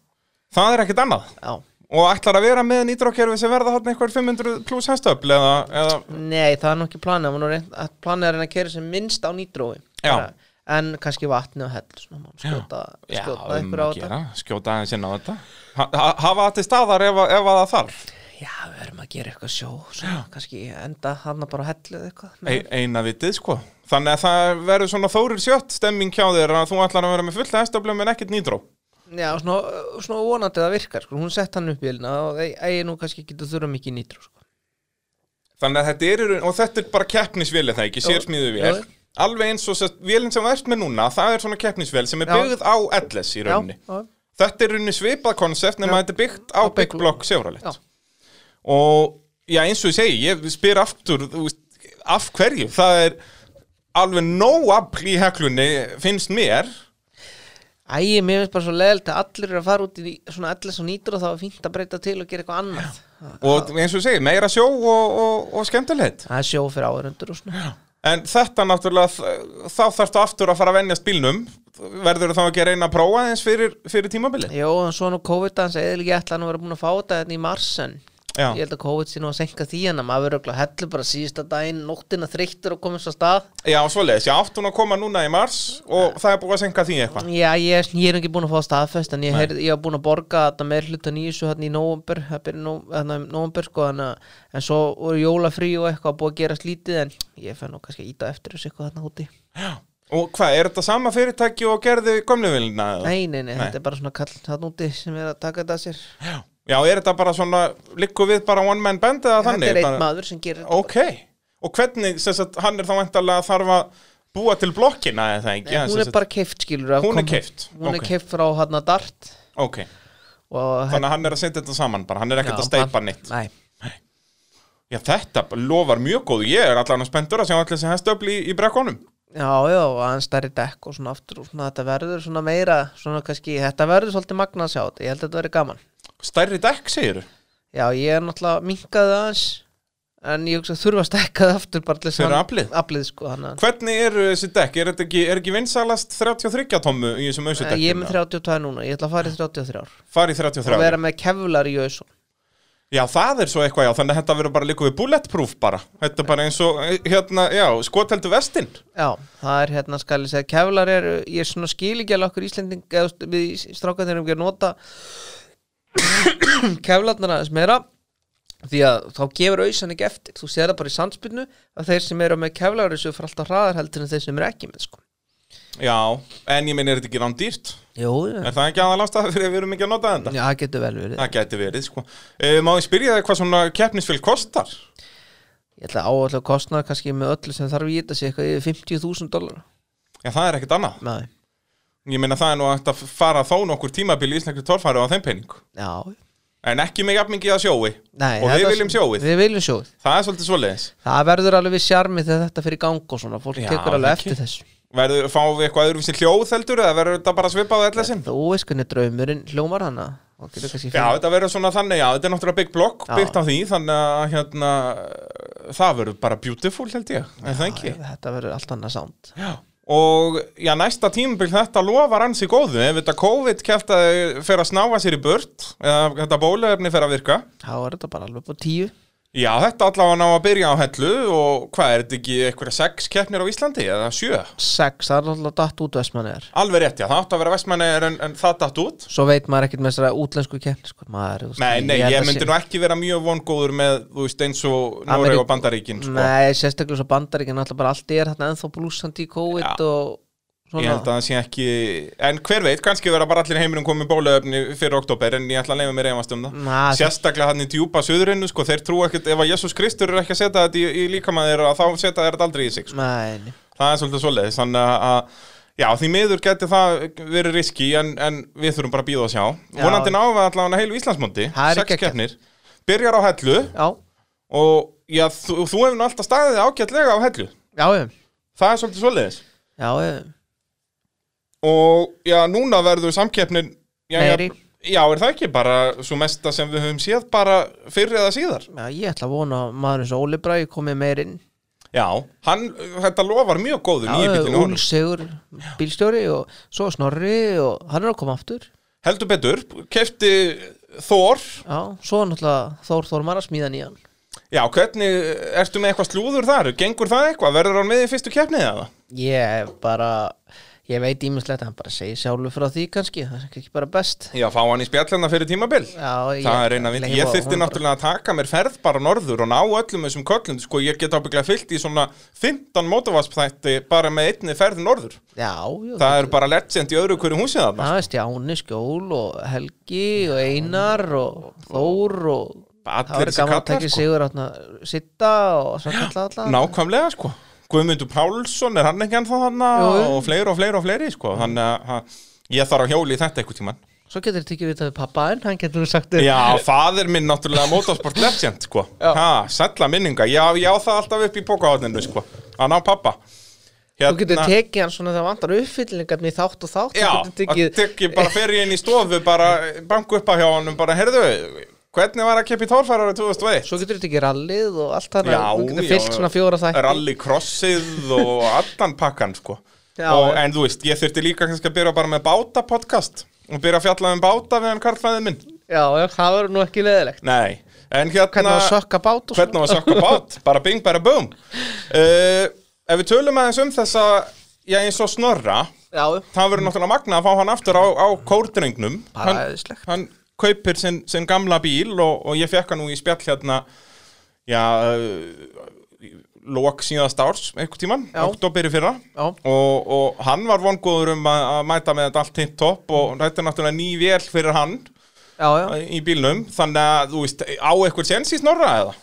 Það er ekkert annað. Já, Og ætlar að vera með nýdrókerfi sem verða hann eitthvað 500 pluss hestöfl eða, eða nei, það er nú ekki planið. Hún er planið að reyna að kera sem minnst á nýtrói. Já. en kannski vatni og hell svona, skjóta, Já, skjóta ykkur á þetta. gera, skjóta aðeins inn á þetta. Ha, ha, Hafa það til staðar ef, ef að það þarf Já, við erum að gera eitthvað sjó svona, kannski enda hann bara á hellu eitthvað e, Eina vitið sko Þannig að það verður svona þórir sjött stemming hjá þér að þú ætlar að vera með fulla hestöflum en ekkert nýdró Já, svona, svona vonandi það virkar sko. hún sett hann upp í elina og eigi nú kannski getur þurfa mikið nýtró sko. Þannig að þetta er, og þetta er bara keppnisvél er það ekki, sérsmíðu vél Jú. Alveg eins og vélinn sem ert með núna það er svona keppnisvél sem er Já. byggð á LS í rauninni já, Þetta er rauninni svipað konsept nema Já. þetta er byggt á Á Big Big Block Chevrolet Já. Og já, eins og ég segi, ég spyr aftur þú af hverju, það er alveg nóg afl í heklunni finnst mér. Æ, mér finnst bara svo leðilt að allir eru að fara út í svona allir svo nýtur og þá er fínt að breyta til og gera eitthvað annað. Og eins og ég segi, meira sjó og, og, og skemmtilegt. Það er sjó fyrir áhörundur og svona. En þetta náttúrulega, þá þarftu aftur að fara að venjast bílnum. Verður þá ekki að reyna að prófa eins fyrir, fyrir tímabilið? Jó, en svo nú COVID hans eða ekki ætla að vera búin að fá þetta hérna í mars en Já. ég held að COVID sé nú að senka því en að maður verður örugglega hellu bara síðasta daginn nóttina þreyttur og komið svo stað Já, svoleiðis, ég átti hún að koma núna í mars og það er búið að senka því eitthvað Já, ég, ég er ekki búin að fá staðfest en ég, var búin að borga þetta með hlutan í þessu hérna í hérna nóvumber sko en, að- en svo voru jólafrí og eitthvað búið að gera slítið en ég fenn nú kannski að íta eftir þessu eitthvað þarna úti Og hvað, er þetta sama fyrirtæki og gerði gömluvilina? Nei, nei, nei, Nei. þetta er bara svona kall þarna úti sem er að taka þetta að sér Já. Já, er þetta bara svona, likku við bara one man band eða þannig? Þetta er einn maður sem gerir þetta. Ok, og hvernig, sagt, hann er þá vantarlega þarf að búa til blokkina eða það ekki? Nei, hún er bara keift skilur Hún er keypt, Hún er keift frá hann Dart. Ok, þannig að hann er að setja þetta saman bara, hann er ekkert að steipa neitt. Nei, Já, þetta lofar mjög góð, ég er allan að spenntur að sjá allir sem hestöfli í, í brekkonum já, já, hann stærri dekk og svona aftur og svona þetta verður svona meira svona kannski, þetta verður svolítið magna að sjá þetta. Ég held að þetta verður gaman Stærri dekk, segir Já, ég er náttúrulega minkaði aðeins en ég hugsa þurfa að stekka það aftur bara til þess að- aflið? aflið sko, hann Hvernig eru þessi dekk? Er, þetta ekki, er ekki vinsalast 33 tommu í þessum ausu ég er með 32 núna, ég ætla að fara í 33 ár Fari í og 33 vera með kevlar í auðsum Já, það er svo eitthvað, já, þannig að þetta verður bara líka við bulletproof bara. Þetta er bara eins og, hérna, já, skoteldu vestin Já, það er hérna skal ég segja kevlar er, ég er svona skil ekki alveg okkur Íslending eða við strákan þegar við erum ekki að nota kevlarnar aðeins meira því að þá gefur auðsan ekki eftir. Þú sér það bara í sandspilnu að þeir sem eru með kevlar þessu fyrir alltaf hraðar heldur en þeir sem eru ekki með sko. Já, en ég meina, er þetta ekki rán dýrt? Jú, Er það ekki aðalástað fyrir að við erum ekki að nota þetta? já, það getur vel verið. Það geti verið, sko. Uh, Má ég spyrja það hvað svona keppnisfél kostar? Ég ætla að áallega kostnaður kannski með öllu sem þarf í þetta sé eitthvað yfir 50.000 dólar Já, það er ekkert annað. Nei, Ég meina það er nú að fara þó nokkur tímabil í íslenskri torfæri á þeim pening. Já. En ekki með jafn mikið að sjói. Nei, Og við viljum sjóið. Við viljum sjóið. Það er svolítið svoleiðis. Það verður alveg við sjarmi þegar þetta fyrir gang og svona. Fólk Já, tekur alveg ekki. eftir þessu. Verður, fáum við eitthvað öðruvísi hljóð heldur Eða verður þetta bara svipað allir sinn? Þú veist hvernig draumurinn hljómar hana. Já, þetta verður svona þannig, já, þetta er náttúrulega big block byggt á því, þannig að hérna, það verður bara beautiful held ég, en það ekki. Þetta verður allt annað sánd Já. Og já, næsta tímabil þetta lofar ansi góðu, ef þetta COVID kæftaði fyrir að snáfa sér í burt, eða þetta bólefni fyrir að virka. Þá er þetta bara alveg på tíu Já, þetta allavega ná að byrja á hellu og hvað er þetta ekki eitthvað sex keppnir á Íslandi eða sjö? Sex, það er alltaf datt út vestmanniðar Alveg rétt, já, það átti að vera vestmanneir en, en það datt út. Svo veit maður ekkert með þessara útlensku keppni sko. maður, Nei, nei, held ég að myndi sé- nú ekki vera mjög vongóður með, þú veist, eins og Noreg og Bandaríkin, sko. Nei, sérstaklega svo bandaríkinn alltaf bara allt er þarna ennþá blúsandi í COVID Já. og svona Ég held að það sé ekki, en hver veit, kannski vera bara allir heiminum komið bólöfni fyrir oktober en ég ætla að leifa mér efast um það. Na, Sérstaklega hann í djúpa suðurinnu, sko, þeir trú ekkert, ef að Jésús Kristur er ekki að setja þetta í, í líkamæðir, þá setja þeir þetta aldrei í sig, sko. Nei. Það er svolítið svoleiðis, þannig að- já, því miður geti það verið riski, en, en við þurfum bara að býða og sjá. Já. Vonandi við allavega heilu Íslandsmóndi, sex keppnir, byrjar á hellu Já, og, já, þú, þú hefur alltaf staðið ágætlega á hellu. já, já, Það er svolítið svoleiðis. já, já. Og já, núna verður samkeppnin já, Meiri. já, er það ekki bara svo mesta sem við höfum séð bara fyrr eða síðar Já, ég ætla að vona að maður eins og Óli Bræði komið meir inn Já, hann, þetta lofar mjög góðu honum Úlsegur bílstjóri og svo Snorri og hann er að koma aftur Heldur betur, kefti Þór Já, svo náttúrulega Þór Þórmar að smíða nýjan Já, hvernig, ertu með eitthvað slúður þar? Gengur það eitthvað? Verður hann með í fyrstu keppnið eða? Ég bara, ég veit ímislegt hann bara segir sjálfur frá því kannski það er ekki bara best. Já, fá hann í spjallina fyrir tímabil. Já, ég, Það er eina vind, ég þyrfti náttúrulega að taka mér ferð bara norður og ná öllum þessum köllum sko, ég get ábygglega fyllt í svona 15 mótovarspþætti bara með einni ferð norður. Já, já, Það er bara legend í öðru hverju húsið þarna. Það er Stjáni, Skjól og Helgi og Einar og Þór og það Allir var þessi gaman að kallar tekja sko. sigur átna Sitta og svo kalla alla. Nákvæmlega sko Guðmundur Pálsson, er hann ekki ennþá hann og fleiri og fleiri og fleiri sko. Þannig að ha, ég þarf að hjóli í þetta eitthvað tíman Svo getur þið tekið við það við pappaðinn, hann getur þú sagt Já, faðir minn náttúrulega motorsport legend sko. Sælla minninga, já, já það alltaf upp í bókahotninu sko að ná pappa. Þú getur tekið hann svona þegar vantar uppfyllingarni í þátt og þátt Já, Þú getur að tekið bara fyrir inn í stofu bara banku upp á hjá honum bara, heyrðu hvernig var að keppi tórfærari 2001? Svo getur þið tekið rallið og allt Já, Þú getur fyllt svona fjóra þætti. Rally crossið og allan pakkan sko. Já, og. En þú veist, ég þurfti líka kannski að byrja bara með báta podcast og byrja að fjalla um báta við hann karlfæðin minn. Já, það verður nú ekki leðilegt Nei, en hérna Hvernig var að sökka bát Hvernig var að sökka bát, bara bing, bara boom. Uh, Ef við tölum aðeins um þessa Já, eins og snorra Já, Það verður náttúrulega magna að fá hann aftur á, á kórdrengnum. Bara hann, eðislegt hann kaupir sinn, sinn gamla bíl og, og ég fekk hann nú í spjall hérna Já uh, Lók síðast árs, einhvern tíman, oktober í fyrra. Og, og hann var vongóður um að, að mæta með þetta allt tipp topp og þetta er náttúrulega ný vél fyrir hann já, já. í bílnum. Þannig að þú veist, á eitthvað sens í snorra eða?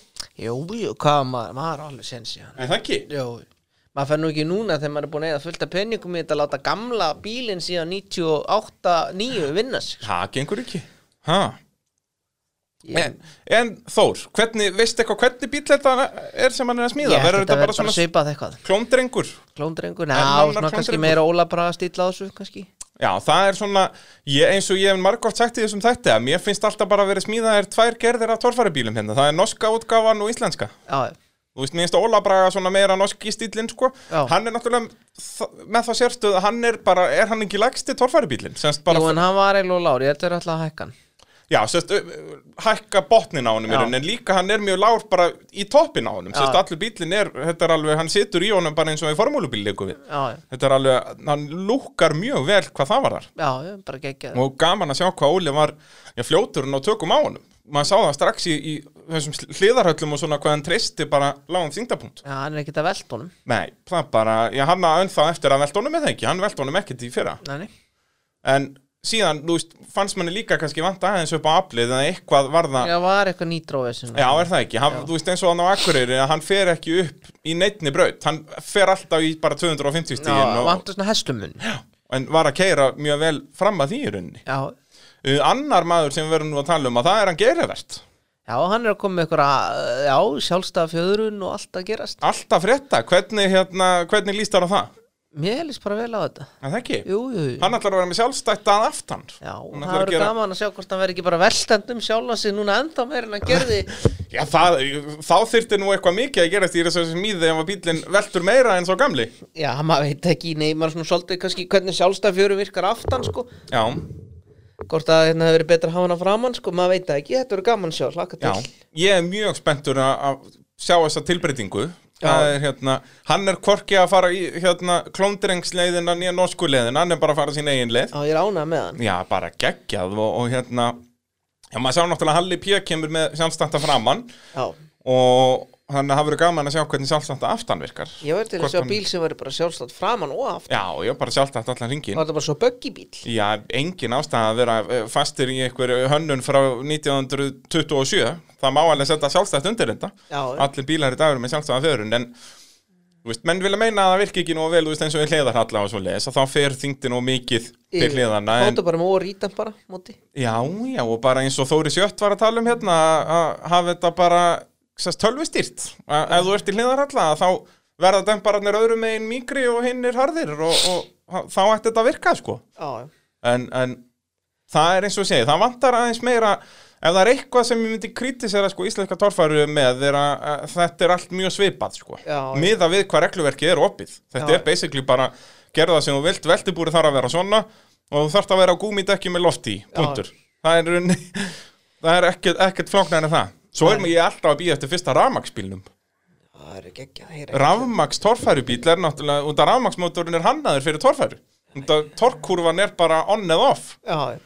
Jú, jú, hvað maður, maður er alveg sensi hann. En það ekki? Jú, maður fær nú ekki núna þegar maður er búin að eða fullt af penningum í þetta að láta gamla bílinn síðan 98, 9 vinna sig Það gengur ekki Ég, en, en Þór, hvernig, veistu eitthvað hvernig bíl þetta er sem hann er að ég smíða? Verður þetta verður bara svipað eitthvað klóndrengur? Klóndrengur, En ná, er svona kannski meira ólabraga stíl á þessu kannski Já, það er svona, ég, eins og ég hef margótt sagt í þessum þætti að mér finnst alltaf bara að vera smíðaðir tvær gerðir af torfæribílum hérna. Það er norska útgáfan og íslenska. Já, Þú veist, mér finnst Óla Braga svona meira norsk í stílinn, sko. Já. Hann er náttúrulega með það sérstuð hann er bara, er hann ekki já, ö, hækka botnin á honum Já. en líka hann er mjög lár bara í toppin á honum. Semst, allur bílinn er, þetta er alveg, hann situr í honum bara eins og í formúlubíl leikum við. Já, Þetta er alveg, hann lúkkar mjög vel hvað það var þar. já, bara geggjað og gaman að sjá hvað Óli var já, fljóturinn og tökum á honum. Maður sá það strax í, í þessum hliðarhöllum og svona hvað hann treysti bara lágum þingdapunkt Já, hann er ekkert að velta honum. Nei, það bara, já hann að önn þá eftir að velta honum eða ekki, hann velta honum ekkert í fyrra. Nei, nei, en síðan, þú veist, fannst manni líka kannski vanta aðeins upp á aflið en eitthvað var það Já, var eitthvað nýtrófið Já, er það ekki, hann, þú veist eins og hann á Akureyri hann fer ekki upp í neittni braut. Hann fer alltaf í bara 250 stíðin Já, og, vantar svona hestumun. En var að keira mjög vel fram að því í rauninni. Já, uh, Annar maður sem við verðum nú að tala um að það er hann gerivert já, hann er að koma með eitthvað Já, sjálfstæða fjöðrun og allt að gerast. Alltaf frétta, hvernig, hérna, hvernig líst þar á það? Mér líst bara vel á þetta. Er það ekki? Jú, jú, jú. Hann ætlar að vera með sjálfstætt að aftan. Já, Hann það ætlar að verður gera- gaman að sjá hvort hann verður ekki bara velstendum sjálfa sig núna enda meir en hann gerði. Já, það, þá þyrfti nú eitthvað mikið að gerast í þessu smíði ef að bílinn veltur meira en svo gamli. Já, maður veit ekki, nei, maður svona svolítið kannski hvernig sjálfstæða fjöðrun virkar aftan, sko. Já, Hvort að hérna hefur verið betra að hafa hana framann, sko, maður veit það ekki, þetta verður gaman að sjá, hlaka til. Já. Ég er mjög spenntur að að sjá þessa tilbreytingu er hérna, hann er hvorki að fara í hérna klóndrengsleiðina nýja norsku leiðina, hann er bara að fara sín eigin leið. Já, ég er ánægð með hann. Já, bara geggjað og, og hérna Já, maður sá náttúrulega að Halli P. kemur með sjálfstætta framann Já, og þannig að það verður gaman að sjá hvernig sjálfstætta aftan virkar. Ég verður til að sjá bíl sem verður bara sjálfstætt framann og aftan. Já, ég bara sjálfstætt allan ringin þetta er bara svo buggy bíl Já, engin ástæða að vera eh, fastir í einhver hönnun frá 1927 það má alveg setja sjálfstætt undir þetta. Já, allir bílar í dagur með sjálfstæða fjörun en þú veist, menn vilja meina að það virki ekki nú vel þú veist, eins og í hliðarhalla og svo leis og þá fer þingdi nú mikið til hliðarna en, Hóta bara með órítan bara, móti. Já, já, og bara eins og Þóri Sjött var að tala um hérna að- að hafa þetta bara að ef þú ert í hliðarhalla þá verða dempararnir öðrum megin mýkri og hinn er harðir og, og þá ætti þetta að virka sko. Já en, en það er eins og ég segi, það vantar aðeins meira ef það er eitthvað sem ég myndi kritisera sko, íslenska torfæru með er að, þetta er allt mjög svipað sko. Já. miða við hvað regluverkið er opið. Þetta Já. er basically bara gerða sem þú vilt veltibúri þarf að vera svona og þú þarft að vera á gúmidekki með loft í punktur, það er, það er ekkert, ekkert flóknar en það svo er ég alltaf að býja eftir fyrsta rafmaksbílnum Það er geggja, það er rafmaks torfærubíl er náttúrulega út af rafmaksmótorinn er hannaður fyrir torfæru. Torkkurvan er bara on eða off. Já,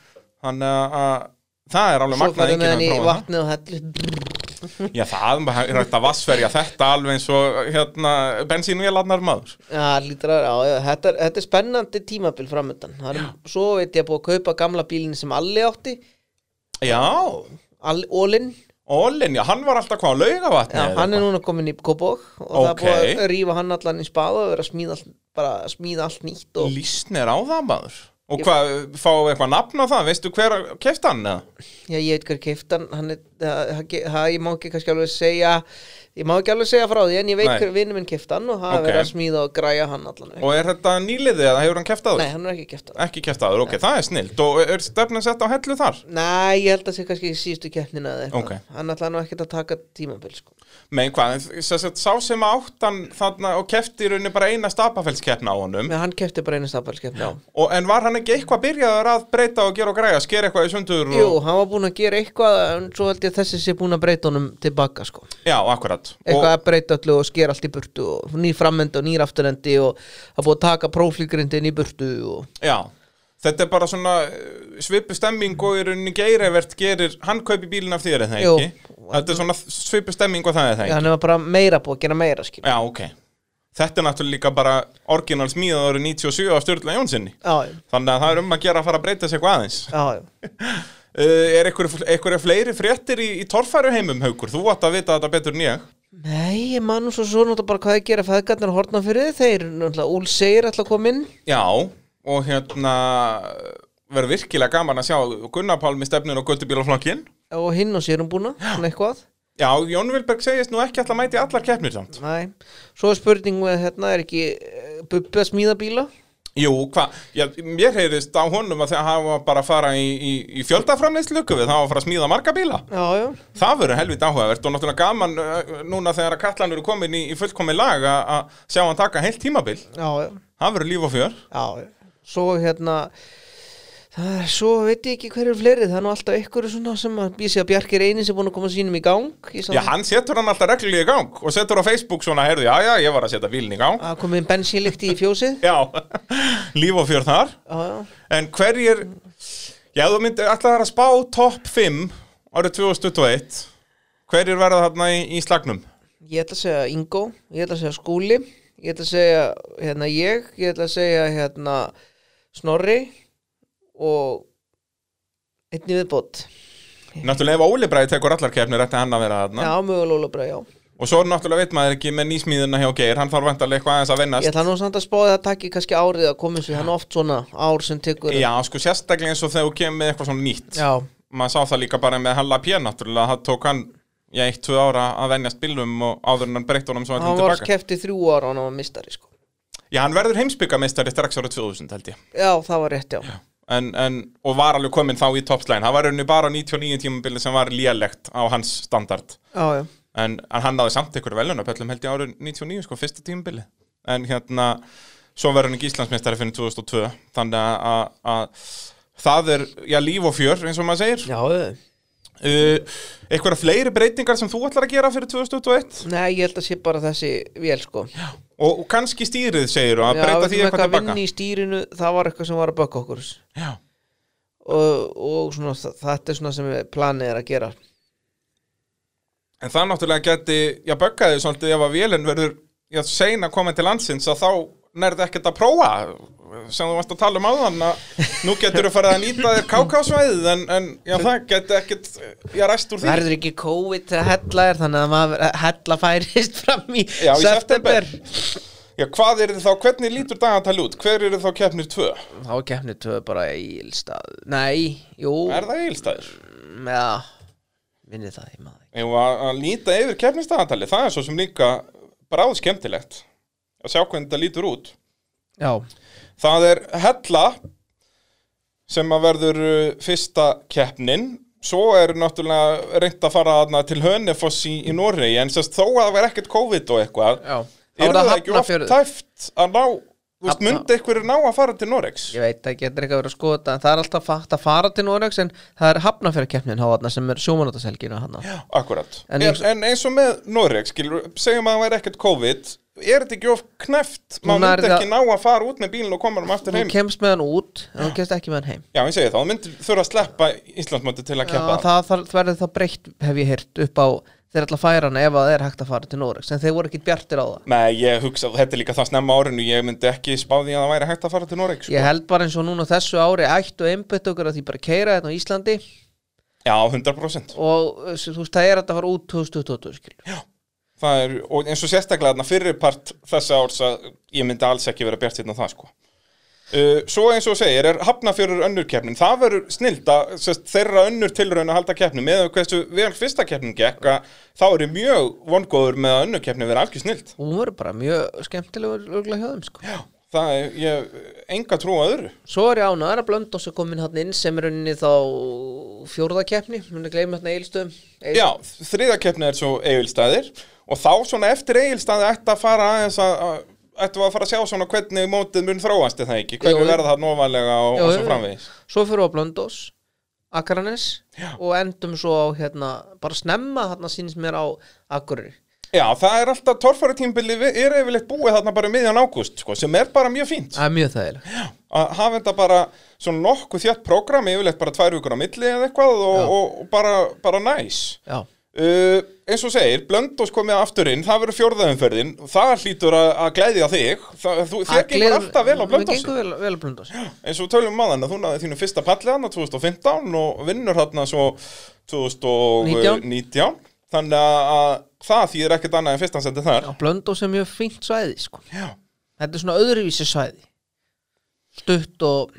þannig að- að það er alveg magnað með að prófa. það. Já, það er hægt að vassferja þetta alveg eins og hérna, bensínvélarnar maður. Já, lítur að, já, já, þetta, er- þetta er spennandi tímabil framöndan er, Svo veit ég að búið að kaupa gamla bílinn sem Alli átti. Já, All, Ólin, já, hann var alltaf hvað á laugavatni. já, hann er núna komin í Kópók og það er Ok. búið að rífa hann allan í spað og vera að smíða, allt- bara að smíða allt nýtt og Lýsnir á það maður. Og hvað, fá eitthvað nafn á það, veistu hver keft hann eða? Já, ég veit hver keift hann, hann er, það, það, það, ég má ekki kannski alveg segja, ég má ekki alveg segja frá því, en ég veit Nei. hver vinnu minn keift hann og það Ok. er verið að smíða og græja hann allan. Og er þetta nýliðið eða hefur hann keft aður? Nei, hann er ekki hann. Ekki keft aður, ok, það er snilt. Og er stefna sett á hellu þar? Nei, ég held að sé kannski í síðustu keppnina eða eitthvað. Ok. Hann ætlaði nú ekkert að taka tímabil, sko. Mein hvað, að sá sem áttan þarna og kefti í rauninni bara eina stapafellskeppna á honum. Men hann kefti bara á. Og, en var hann ekki eitthvað byrjaður að breyta og gera og græja, sker. Jú, að að þessi sé búinn að breyta honum tilbaka, sko. Já, akkurat. Eitthvað að breyta öllu og skera allt í burtu og ný frammendi og nýr afturendi og það búið að taka próflíkrindin í burtu og... Já, þetta er bara svona svipu stemming og í rauninni geirivert gerir, hann kaupi bílinn af þér eða Jú. ekki? Þetta er svona svipu stemming og það er það Já, ekki? hann var bara meira búið að gera meira, skil. Já, ok. Þetta er náttúrulega líka bara orginal smíðað árið 97 af Sturla Jónssoni. Þannig að það er um að gera að fara að breyta sig eitthvað aðeins. Uh, er einhverja fleiri fréttir í, í torfæru heimum, Haukur? Þú átt að vita þetta betur en ég. Nei, ég man nú svo svo náttúrulega bara hvað ég gera feðgarnir hortna fyrir þeir náttúrulega Úl segir alltaf koma inn Já, og hérna verður virkilega gaman að sjá Gunnar Pálmi stefnir og Göttubílaflokkin. og hinn og sérum búna, svona eitthvað Já, Jón Vilberg segist nú ekki alltaf mæti allar keppnir samt. Nei, svo er spurning með hérna er ekki eh, Bubbi að smíða bíla Jú, hvað, já, mér heyrist á honum að það hafa bara að fara í, í, í fjöldaframleyslu við, það hafa að fara að smíða marga bíla. Já, já, Það verður helvit áhugavert og náttúrulega gaman uh, núna þegar að kallan eru komin í, í fullkomin lag að að sjá hann taka heilt tímabil. já, já, Það verður líf og fjör. já, já. Svo hérna það er, svo veit ég ekki hverju fleiri það er nú alltaf ykkur svona sem að býsi að Bjarki er eini sem búin að koma sínum í gang Ég sá Já, hann setur hann alltaf reglulega í gang og setur á Facebook svona, heyrðu, já, já, ég var að setja bílinn í gang. að komið bensínlíkti í fjósið Já, líf og fjör þar. Já, En hverjir, já, þú myndir alltaf að spá topp 5 árið 2021, hverjir verða þarna í, í slagnum? ég ætla að segja Ingo ég ætla að segja Skúli ég ætla að segja hérna ég, ég ætla að segja hérna Snorri og einni viðbót Náttúrulega ef Óli Bræði tekur allar keppnir ætti hann að vera þarna. Já, mögulega Óla Brá, já. Og svo náttúrulega veit maður ekki með nýsmíðina hjá Geir Hann þarf vantarlega eitthvað aðeins að Ég vennast ætla nú samt að spáði að það takki kannski árið að koma þessu, hann er oft svona ár sem tekur. Já, sko sérstaklega eins og þegar þú kemur með eitthvað svona nýtt. Já, Maður sá það líka bara með Halla P. náttúrulega Það tók hann, já, eitt, tvö ára að venjast bílum Og áður en hann breytt honum svo hann hann var tilbaka. kefti þrjú ára og hann var mistari sko. Já, hann verður heimsbyggamistari strax ára 2000 held ég. Já, það var rétt, já, en, en, Og var alveg kominn þá í toppslægin Það var unni bara á 99 tímabili sem var lélegt á hans standard. Já, já. en, en hann náði samt ykkur velunapöllum held ég árið 99, sko, fyrsta tímabili. En hérna, svo verður hann ekki Íslandsmeistari fyrir 2002 þannig að- að að það er, já, líf og fjör eins og maður segir. Já. Uh, einhverja fleiri breytingar sem þú ætlar að gera fyrir 2021 Nei, ég held að sé bara þessi vél sko. Og, og kannski stýrið segir að Já, breyta við því erum eitthvað að tilbaka vinna í stýrinu, það var eitthvað sem var að bökka okkur. Já, og, og svona, þetta er svona sem við planið er að gera. En það náttúrulega geti já, böggaði svolítið ef að vélinn verður já, sein að koma til landsins að þá nærði ekkert að prófa sem þú varst að tala um áðan að nú getur þú farið að nýta þér kákásvæðið en, en já, það geti ekkert já, ræst úr því. Verður ekki COVID þegar hella er þannig að maður, hella færist fram í Já, í september. Já, hvað er þið þá, hvernig lítur dagatali út? Hver eru þá keppnir tvö? Þá er keppnið tvö bara í Ílstað Nei, jú. Er það eilstæður? Já, minni það, ég maður Ef að, að nýta yfir keppnisdagatali, það er svo sem líka bráð skemmtilegt að sjá hvernig þetta lítur út. Já, Það er hella sem að verður uh, fyrsta keppnin Svo er náttúrulega reynt að fara þarna til Hönefoss í, í Noregi En sérst þó að það verður ekkert COVID og eitthvað já Er það ekki oft Hafnarfjörður. tæft að ná Þú veist, myndi einhverju ná að fara til Noregs? Ég veit ekki, þetta er ekki að vera skoða en það er alltaf fakt að fara til Noregs en það er hafnafjörðkeppnin háðna sem er sjómanótaselgina hann Akkurat En en, eins- en eins og með skilur, segjum að það væri ekkert COVID Er þetta ekki of kneft? Maður myndi það- ekki ná að fara út með bílinn og koma um aftur heim? kemst með hann út en þú kemst ekki með hann heim. Já, ég segi það, þú myndir þurfa að sleppa Íslandsmóti til að Já, keppa. það, það, það verður það breytt hef ég heyrt upp á þeir að færa hana ef að það er hægt að fara til Noregs en þeir voru ekki bjartir á það. Nei, ég hugsa, þetta er líka það snemma árinu Ég myndi ekki spá því að það væri hægt að fara til Noreg sko. Ég held bara eins og núna þessu ári ættu einbytt okkur að því bara keira þetta á Íslandi. Já, 100% og þú veist það er að það fara út 2020 skilur. Það er, og eins og sérstaklega þarna fyrri part þessa árs að ég myndi alls ekki vera bjart hérna það sko. Uh, Svo eins og segir, er hafnafjörur önnur keppnin? Það verður snilt að sest, þeirra önnur tilraun að halda keppnin með hversu vel fyrsta keppnin gekk að þá er ég mjög vongóður með að önnur keppnin vera algjör snilt og hún verður bara mjög skemmtilegur örgulega hjá þeim sko. Já, það er, ég enga trú að öðru. Svo er ég ánæður að blönda og komin hann inn sem er unni þá fjórðakeppni, hún er gleymið hérna eilstöðum Já, þriða keppni er svo eigilstæðir og þá svona eftir eigilstæði ætti að fara aðeins að að- ættum að fara að sjá svona hvernig mótið mun þróast er það ekki, hvernig Jú, verða það nóvalega og, og svo framvegis? Svo fyrir við á Blöndós Akranes Já. og endum svo á hérna, bara snemma þarna sínist mér á Akureyri. Já, það er alltaf torfæri tímbili er yfirleitt búið þarna bara miðjan ágúst sko, sem er bara mjög fínt. Það er mjög þægileg að hafa þetta bara svona nokkuð þjátt prógram yfirleitt bara tvær vikur á milli eða eitthvað og, og, og bara, bara næs. Já, uh, eins og segir, Blöndós komið aftur inn það verður fjórðaumferðin það hlýtur að, að glæðja þig. Það, þú, þér gengur alltaf vel á Blöndós gengur vel, vel á Blöndós eins og við tölum um þú náði þínu fyrsta palli hann 2015 og vinnur hann svo 2019 þannig að- að það þýðir ekkert annað en fyrsta sendi þar. Blöndós er mjög fínt svæði sko. Já, Þetta er svona öðruvísi svæði. Stutt og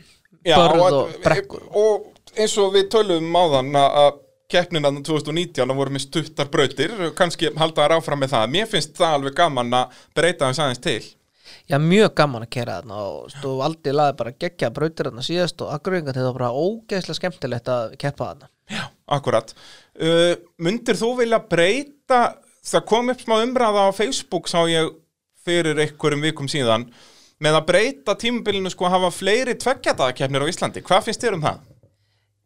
börð og, brekkur. og eins og við tölum um áðan að- að keppnin hann 2019 að voru með stuttar brautir. Kannski halda þær áfram með það. Mér finnst það alveg gaman að breyta þess aðeins til. Já, mjög gaman að kera þarna og stóð aldrei laði bara geggja brautir þarna síðast og Akureyringar þetta var bara ógeðslega skemmtilegt að keppa þarna. Já, akkurat. Uh, Mundir þú vilja breyta það kom upp smá umræða á Facebook sá ég fyrir einhverjum vikum síðan með að breyta tímabilinu sko að hafa fleiri tveggjadaðakeppnir á Íslandi. Hvað finnst þér um það?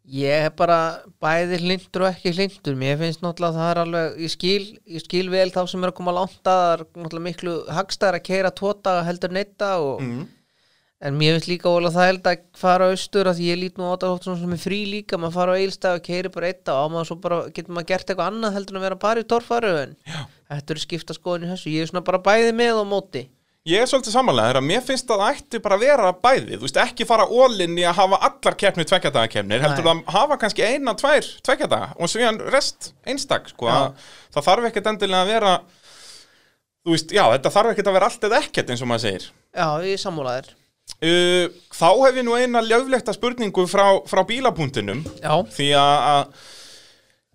Ég er bara bæði hlindur og ekki hlindur Mér finnst náttúrulega að það er alveg Ég skil, ég skil vel þá sem er að koma langt að Það er náttúrulega miklu hagstæðar að keira tóta heldur neitta og, Mm. En mér finnst líka ólega það held að fara austur að því ég lít nú á þetta sem er frí líka. Maður fara á eilstað og keiri bara eitt og á maður svo bara getur maður gert eitthvað annað heldur en að vera bara í torfaru en þetta eru skipta skoðin í þessu. Ég er svona bara bæði með og móti Ég er svolítið samanlega þegar mér finnst að það ætti bara að vera bæði, þú veist, ekki fara ólinn í að hafa allar keppni tveggjadagakefnir, heldur að hafa kannski eina, tvær tveggjadaga og svo hann rest einstak, sko, Já. að það þarf ekkert endilega að vera, þú veist, já, þetta þarf ekkert að vera allt eða ekkert eins og maður segir. Já, ég sammálaðir Uh, þá hef ég nú eina ljöflekta spurningu frá, frá bílapunktinum, Já, því að, að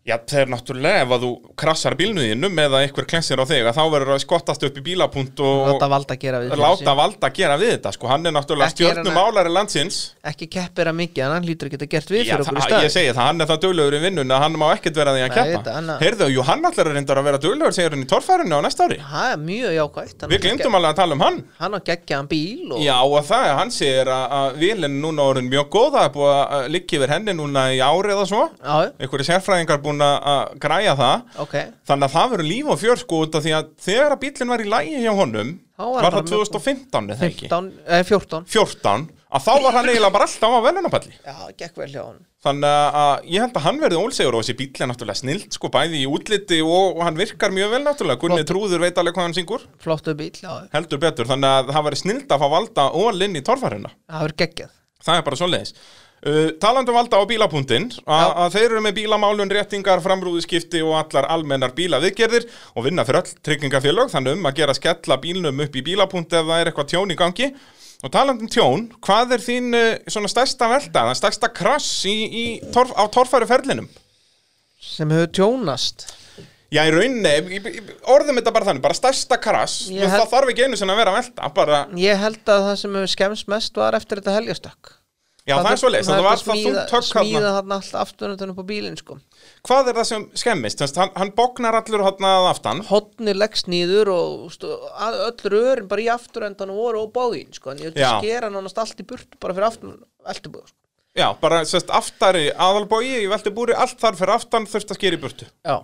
Já, það er náttúrulega ef að þú krassar bílnuðinum eða einhver klensir á þig að þá verður að skottast upp í bílapunkt og láta valda gera við láta valda gera við þetta sko, hann er náttúrulega Ekki stjórnum álari landsins. Ekki keppir að mikið, en hann lítur að geta gert við Já, fyrir okkur í það, stað. ég segi það, hann er það duglegur í vinnun að hann má ekkert vera því að Nei, keppa. þetta, hann að- Heyrðu, jú, hann allar er reyndar að vera duglegur segir hann í torfærinu á næsta ári. Það er mjög jákvægt Við glemdum alveg að tala um hann. Hann á geggjaðan bíl og Já, og það er, hann segir að, að vilin núna orðin mjög góð það er búið að liggja yfir henni núna í ári eða svo. Já, einhverju sérfræðingar búin að að græja það. Ok. Þannig að það verður líf og fjör sko út af því að þegar að bílinn var í lægi hjá honum var, það bara með- 2015 eða ekki? 15, eh, 14 14 að þá var hann eiginlega bara alltaf á velunapalli Já, gekk vel hjá hann Þannig að ég held að hann verði ólsegur og þessi bíl er náttúrulega snilt sko bæði í útliti og, og hann virkar mjög vel náttúrulega. Gunni Trúður veit alveg hvað hann syngur. Flottu bíl, já. Heldur betur. Þannig að það verði snilt að fá valda all inn í torfærina Það verður geggjað. Það er bara svoleiðis uh, talandi um valda á bílapunktinn að þeir eru með bílamálun, réttingar, framrúðuskipti og allar almennar bílaviðgerðir og vinna fyrir öll tryggingafélög þannig um að gera skella bílnum upp í bílapunkt ef það er eitthvað tjón í gangi. Og talandi um tjón, hvað er þín uh, svona stærsta velta, það stærsta krass í, í torf, á torfæru ferlinum? Sem hefur tjónast. Já, í rauninni, orðum þetta bara þannig, bara stærsta krass, Ég það held- þarf ekki einu sinni að vera velta, bara, Ég held að það sem hefur skemmst mest var eftir þetta helgastökk já það, er svoleiðis, það, var það þungt högg smíða hann allt afturöndan upp á bílinn sko Hvað er það sem skemmist? Hann, hann bóknar allur hann að aftan Hotnir leggst nýður og stu, að- öll rörin bara í afturöndan voru og báðin sko en ég Já. skera nánast allt í burt bara fyrir aftur veltubúð sko. Já, bara sérst aftari aðalbói í veltibúri, allt þar fyrir aftan þurft að skera í burtu Já,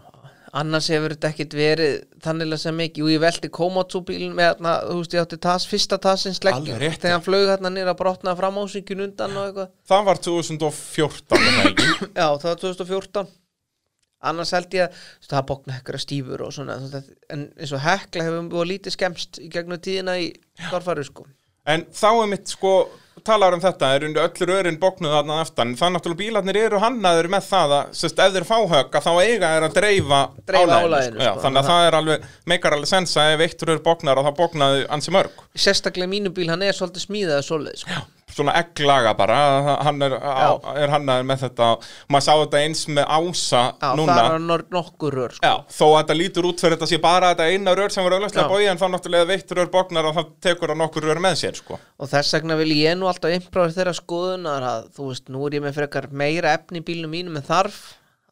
annars hefur þetta ekkit verið þannig sem mikið, og ég velti Komatsu bílinn með þarna, þú veist, ég átti tas, fyrsta tasins leggjum, þegar hann flög hérna nýra að brotnaði fram ásíkjun undan og eitthvað. Það var 2014 er það ekki? Já, það var 2014 annars held ég að það bókna hekkara stífur og svona en eins og hekla hefur búið lítið skemmst í gegnum tíðina í torfæru sko. En þá er mitt sko talar um þetta, er undir öll rörin bóknuð þarna aftan, það er náttúrulega bílarnir eru hannaður með það að, sérst, ef þeir fá högg að þá eiga er að dreifa, álaginu, Já, sko. þannig að það er alveg, meikar alveg sens að ef eitt rör bóknar og það bóknaði ansi mörg sérstaklega mínu bíl, hann er svolítið smíðað svoleið sko. Svona egglaga bara, hann er, á, er hannaður með þetta, maður sá þetta eins með ása Já, núna. það er nor- nokkur rör sko. Já, þó að þetta lítur út fyrir þetta sé bara þetta eina rör sem var auðvitað bóið en þá náttúrulega veitt rör bóknar og það tekur það nokkur rör með sér sko. og þess vegna vil ég nú alltaf imprófa þeirra skoðunar að þú veist, nú er ég með frekar meira efni í bílnum mínum en þarf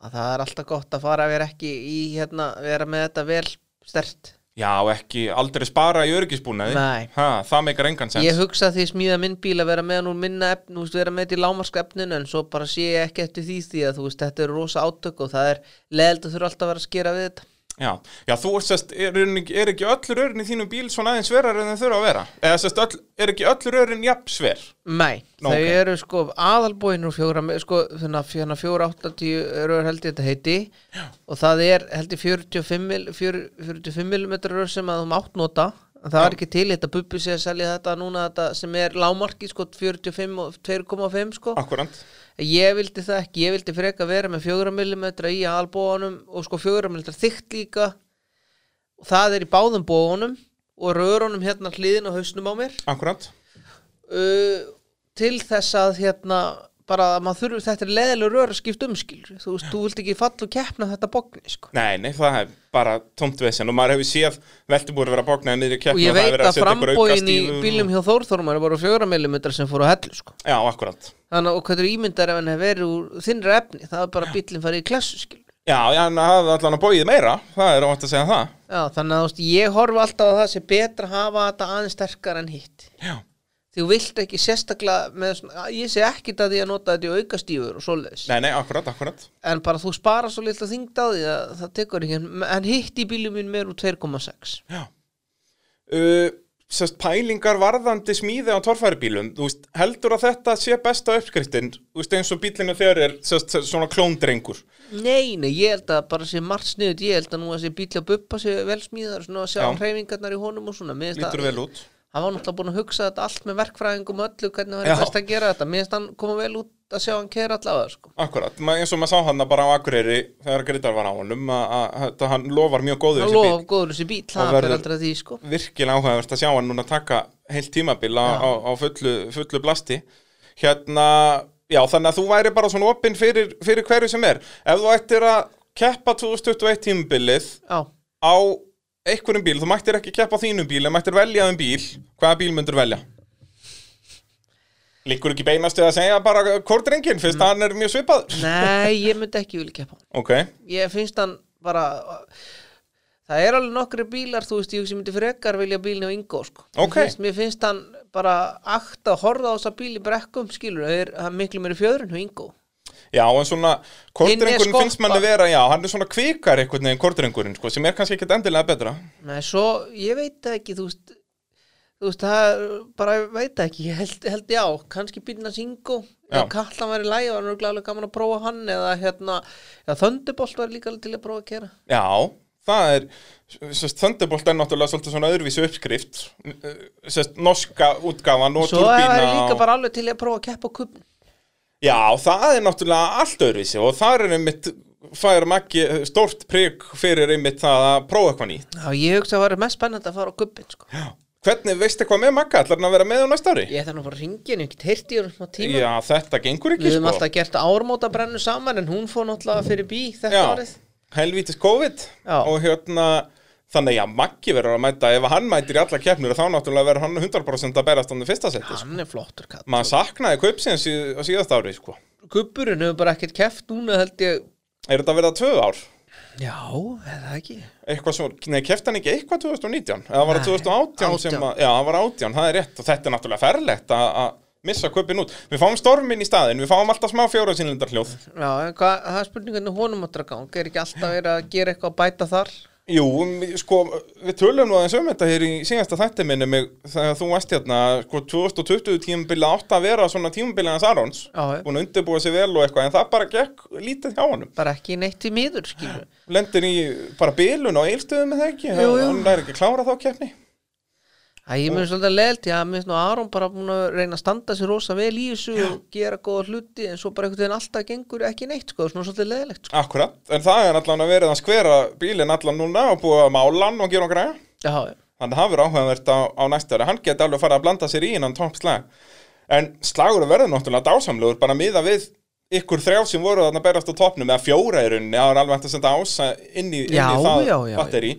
að það er alltaf gott að fara að vera ekki í hérna, vera með þetta vel stert Já, ekki aldrei spara í örgisbúnaði ha, Það meikar engan sens. Ég hugsa því smíða minn bíl að vera með úr minna efni, þú veist, vera með þetta í lámarska efninu en svo bara sé ég ekki eftir því því að þú veist, þetta eru rosa átök og það er leðild að þurfa alltaf að vera að skera við þetta. Já, já þú sest, er, er ekki öll rörin í þínum bíl svona aðeins sverar en þau þurfa að vera? Eða sest, öll, er ekki öll rörin jafn sver? Nei, Nú, þau ok. eru sko aðalbóin úr fjóra, sko, þannig að fjóra 80 rör held ég þetta heiti. Já. og það er held ég 45 mil- 4 45 mm rör sem að þú mátt nota. En það Já. er ekki til þetta bubbi sé að selja þetta núna þetta sem er lámarki sko 45 og 2,5 sko. Akkurant Ég vildi það ekki, ég vildi freka vera með 4 mm í albóðunum og sko 4 mm þykkt líka. Og það er í báðum bóðunum og rörunum hérna hliðin á hausnum á mér. Akkurant uh, til þess að hérna bara að maður þurfi, þetta er leðileg rör að skipta umskil þú veist, þú vilt ekki falla og keppna þetta bókni sko. Nei, nei, það er bara tómt vesen og maður hefur séð veltibúr vera bóknaði niður í og ég það veit verið að einhver frambóin í bílum hjá Þórþórmar er bara 4 mm sem fóru á hellu sko. Já, akkurat. Þannig að og hvað er ímyndar ef hann hefur verið úr þinnra efni, það er bara bílinn farið í klassu skil Já, já, hann hafði allan að bóið meira Það er óvænt að segja það. Já, þannig að veist, ég horfi alltaf að það sé betra að hafa þetta aðeins sterkar en hitt. Já, þú vilt ekki sérstaklega með svona, ég sé ekkit að því að nota þetta í aukastífur og svoleiðis. Nei, nei, akkurat, akkurat. En bara þú spara svo litla þingd á því að það tekur ekki. En hitt í bílum minn meir úr 2,6 Já. Uh, Sest, pælingar varðandi smíði á torfæribílum Þú veist, heldur að þetta sé besta uppskriftin Þú veist, eins og bílinu þegar er sest, svona klóndrengur? Nei, nei, ég held að bara sé margt sniðut ég held að nú að sé bíl að buppa sé vel smíðar svona að sjá Já. hreyfingarnar í honum og svona. Mér finnst Lítur vel út hann var náttúrulega búin að hugsa þetta allt með verkfræðingum öllu hvernig það Já. er best að gera þetta. Mér finnst hann koma vel út að sjá hann kera allavega sko. Akkurat, eins og maður sá hann bara á Akureyri þegar Greitar var á honum að, hann lofar mjög góðu hann þessi bíl. lofa góður þessi bíl, það verður- er aldrei því sko. virkilega áhugavert að sjá hann núna taka heilt tímabil á, á, á fullu, fullu blasti. Hérna, já þannig að þú væri bara svona opinn fyrir, fyrir hverju sem er. Ef þú ættir að keppa 2021 tímabilið á einhverjum bíl, þú mættir ekki keppa á þínum bíl en mættir velja um bíl, hvaða bíl myndur velja? Líkur ekki beinast við að segja bara kordrengin fyrst að hann er mjög svipaður nei, ég myndi ekki vilja keppa hann. Ok, ég finnst hann bara það er alveg nokkri bílar þú veist, ég myndi frekar vilja bílni á Ingo sko. Ok. mér, finnst, mér finnst hann bara akt að horfa á þessa bíl í brekkum skilur, það er það miklu meiri fjöðrun hjá Ingo já en svona skoppa. finnst manni vera, já, hann er svona kvikar einhvern veginn kordrengurinn, sko, sem er kannski ekkert endilega betra Nei, svo, ég veit ekki, þú veist þú veist, það bara, veit ekki ég held, held já, kannski bílna Ingo Já. eða Kallan var í lægi, var nú glæðlega gaman að prófa hann eða hérna, eða Thunderbolt var líka til að prófa að kera Já, það er sérst, Thunderbolt er náttúrulega svolítið svona öðruvísi uppskrift sérst, norska útgáfan og Svo er turbína líka og... bara alveg til að prófa að keppa á kubbin Já, það er náttúrulega allt öðruvísi og það er einmitt fær Maggi stórt prigg fyrir einmitt það að prófa eitthvað nýtt Já, ég hugsa að það var mest spennandi að fara á kubbin sko. Já. Hvernig, veistu eitthvað með Magga? Ætlar hann að vera með á næsta ári? Ég ætla nú bara að ringja henni, heyrti ég um smá tíma Já, þetta gengur ekki Við höfum sko alltaf gert ármóta brennu saman en hún fór náttúrulega fyrir bí þetta Já, árið helvítis COVID Já. og hérna þannig að Maggi verður að mæta ef hann mætir í alla keppnir þá náttúrulega verður hann 100% að berast hann í fyrsta seti sko. Hann er flottur kall maður saknaði kaupsins á síðast ári sko. Kubburinn hefur bara ekkert keft núna held ég er þetta að verða tvö ár? Já, eða ekki eitthvað svo, nei, kefti hann ekki eitthvað 2019 eða var það Nei, 2018 sem 18. að, já, það var 18, það er rétt og þetta er náttúrulega ferlegt að að missa kaupin út við fáum stormin í staðin, við fáum alltaf smá fjóra sínlindar hljóð Já, en hvað, það er spurningan honum áttur að ganga Er ekki alltaf verið að gera eitthvað að bæta þar? Jú, m- sko, við tölum nú aðeins um þetta hér í síðasta þætti minni mig þegar þú varst hérna, sko, 2020 tímabilið átt að vera svona tímabilið hans Arons að undirbúa sig vel og eitthvað en það bara gekk lítið hjá honum. Bara ekki neitt í miður, skilur lendir í bara bilun á eilstöðum með það ekki, Jú, jú. hann er ekki að klára þá keppni Það ég mun svolítið leilt, já, mér finnst nú Aron bara búin að reyna að standa sér rosa vel í þessu og gera góða hluti en svo bara einhvern veginn alltaf gengur ekki neitt, sko, svona svolítið leiðilegt, sko. Akkurat, en það er allan að verið að skvera bílinn allan núna og búið að mála hann og gera hann græja Já, já, Þannig að það verður áhugavert á, á næsta ári. Hann geti alveg farið að blanda sér í innan toppslag. En slagur verður náttúrulega dásamlegur, bara miða við ykkur þrjá sem voru að berast á toppnum, eða fjóra í rauninni, það er alveg hægt að senda ása inn í, inn í það já, já, batteri.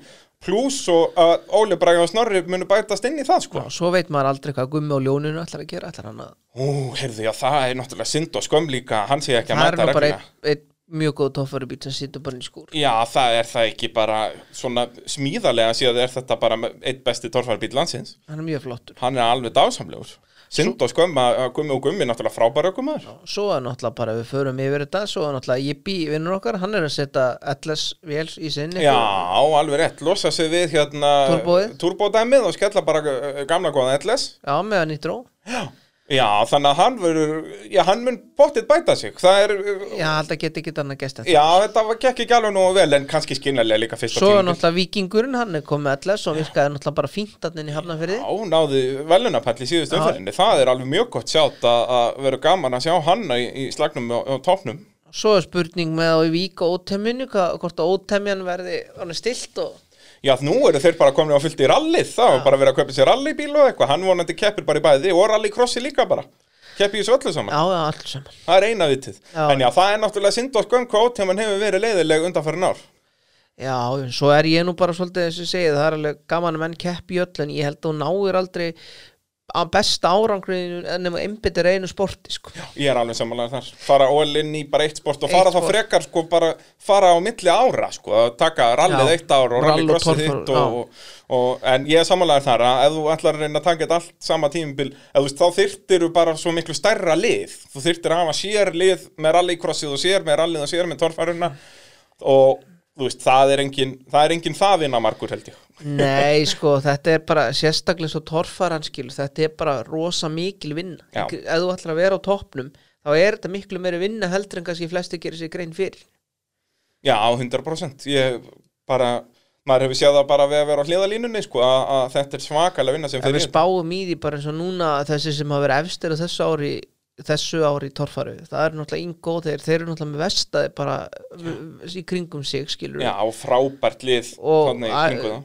Plus og að Óli Bragi og Snorri munu bætast inn í það, sko. já, svo veit maður aldrei hvað gummi og ljóninu ætlar að gera, ætlar hann að Ú, heyrðu, já, það er náttúrulega synd og skömm líka, hann sé ekki að Það er mæta nú bara einn ein mjög góð toffari bít sem situr bara inn í skúr Já, það er það ekki bara svona smíðarlega síðan er þetta bara eitt besti torfarbíl landsins. Hann er mjög flottur Hann er alveg dásamlegur. Synd og skömm að að gummi og gummi náttúrulega frábæra ökumæður. Svo er náttúrulega bara við förum yfir þetta Svo er náttúrulega Jippi vinnur okkar Hann er að setja LS vél í sinni Já, alveg rétt, losa sig við hérna turbódæmið og skella bara gamla góðan LS Já, meðan í dró. Já, þannig að hann verður, já, hann mun bóttið bæta sig. Það er, Já, þetta geti ekki annað gest eftir. Já, þetta gekk ekki alveg nú vel en kannski skynarlega líka fyrsta Svo er náttúrulega vikingurinn, hann er komið LS og virkaði náttúrulega bara fínt að inn í hafnafyrði Já, náði velunapall í síðustu Já. umferðinni. Það er alveg mjög gott sjátt að, að vera gaman að sjá hann í, í slagnum á, á topnum Svo er spurning með á í vík og ótemjunu hvað- hvort að ótemjan verði er stilt og Já, nú eru þeir bara komin á fullt í rallið Það var bara verið að kaupa sér rallybíl og eitthvað Hann vonandi keppir bara í bæði og rallycrossi líka bara Keppi í þessu öllu saman já, allt saman Það er eina vitið. Já. En já, það er náttúrulega synd og skömm hvað ótíman hefur verið leiðileg undanfærin ár. Já, svo er ég nú bara svolítið þess að segja það er alveg gaman að menn keppi í öll en ég held að hún náir aldrei að besta árangriðinu en ef einbyttir einu sporti sko. Ég er alveg samanlega þar. Fara all in í bara eitt sport og fara Eitt þá sport. frekar sko bara fara á milli ára sko. Að taka rallið Já. eitt ár og Rall og rallycrossið þitt og, og, og, En ég er samanlega þar að ef þú ætlar að reyna að taka allt sama þú veist, þá þyrftir bara svo miklu stærra lið. Þú þyrftir að hafa sér lið með rallycrossið og sér með rallið og sér með torfæruna og þú veist, það er engin það, er engin það vinna margur held ég. Nei, sko, þetta er bara sérstaklega svo torfaran skilur, þetta er bara rosa mikil vinna. Ef þú ætlar að vera á toppnum þá er þetta miklu meiri vinna heldur en kannski flesti gerir sér grein fyrir. Já, 100% Ég bara maður hefur séð það bara við að vera á hliðalínunni sko, að, að þetta er svakalega vinna sem þeir við spáum í því bara eins og núna þessi sem hafa verið efstir á þessu ári þessu ári í torfaru það er náttúrulega ingó, þeir, þeir eru náttúrulega með vestaði bara í kringum sig skilur Já, frábært lið og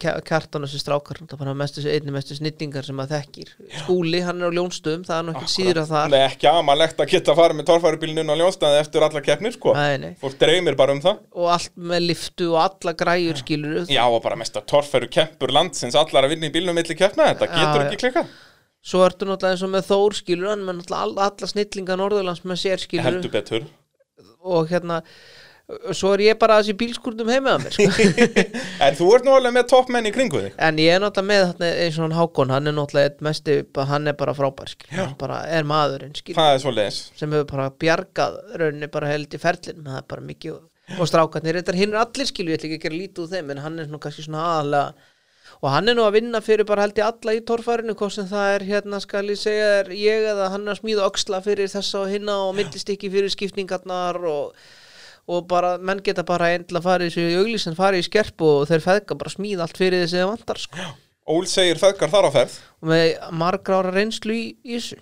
kjartan þessi strákar náttúrulega bara mestu, einni mestu snittingar sem að þekkir. Skúli, hann er á ljónstöðum, það er ekki síður að það Nei, ekki amalegt að geta farið með torfærubílinu á ljónstæði eftir alla keppnir sko. Nei, nei. Fólk dreymir bara um það. Og allt með liftu og alla græjur skilur Já, og bara mest að torfæru keppur landsins allar að vinna í bílnum milli keppna Þetta Já, getur já. ekki klikkað svo ertu náttúrulega eins og með Þór skilur hann með náttúrulega alla, alla snillinga Norðurlands með sér skilur. Heldur betur. Og hérna svo er ég bara þessi bílskúrnum heima að mér sko. En þú ert alveg með toppmenn í kringu þig. En ég er náttúrulega með þarna eins og hann Hákon hann er náttúrulega mesti, hann er bara frábær skilur, hann bara er maðurinn skilur. Það er sem hefur bara bjargað rauninni bara held í ferlin það er bara mikið og strákarnir, þetta hinn er allir skilu, ég ætla ekki að gera lítið úr þeim en hann er nú kannski svona aðalega og hann er nú að vinna fyrir bara held í alla í torfærinu hvort sem það er hérna skal ég segja er ég eða hann er að smíða öxla fyrir þessa og hinna og millistikki fyrir skiptingarnar og, og bara menn geta bara endla farið þessu í auglýsen farið í skerpu og þeir feðka bara smíða allt fyrir þessi þeir vantar sko. Ól segir feðgar þar á ferð. Og með margra ára reynslu í, þessu.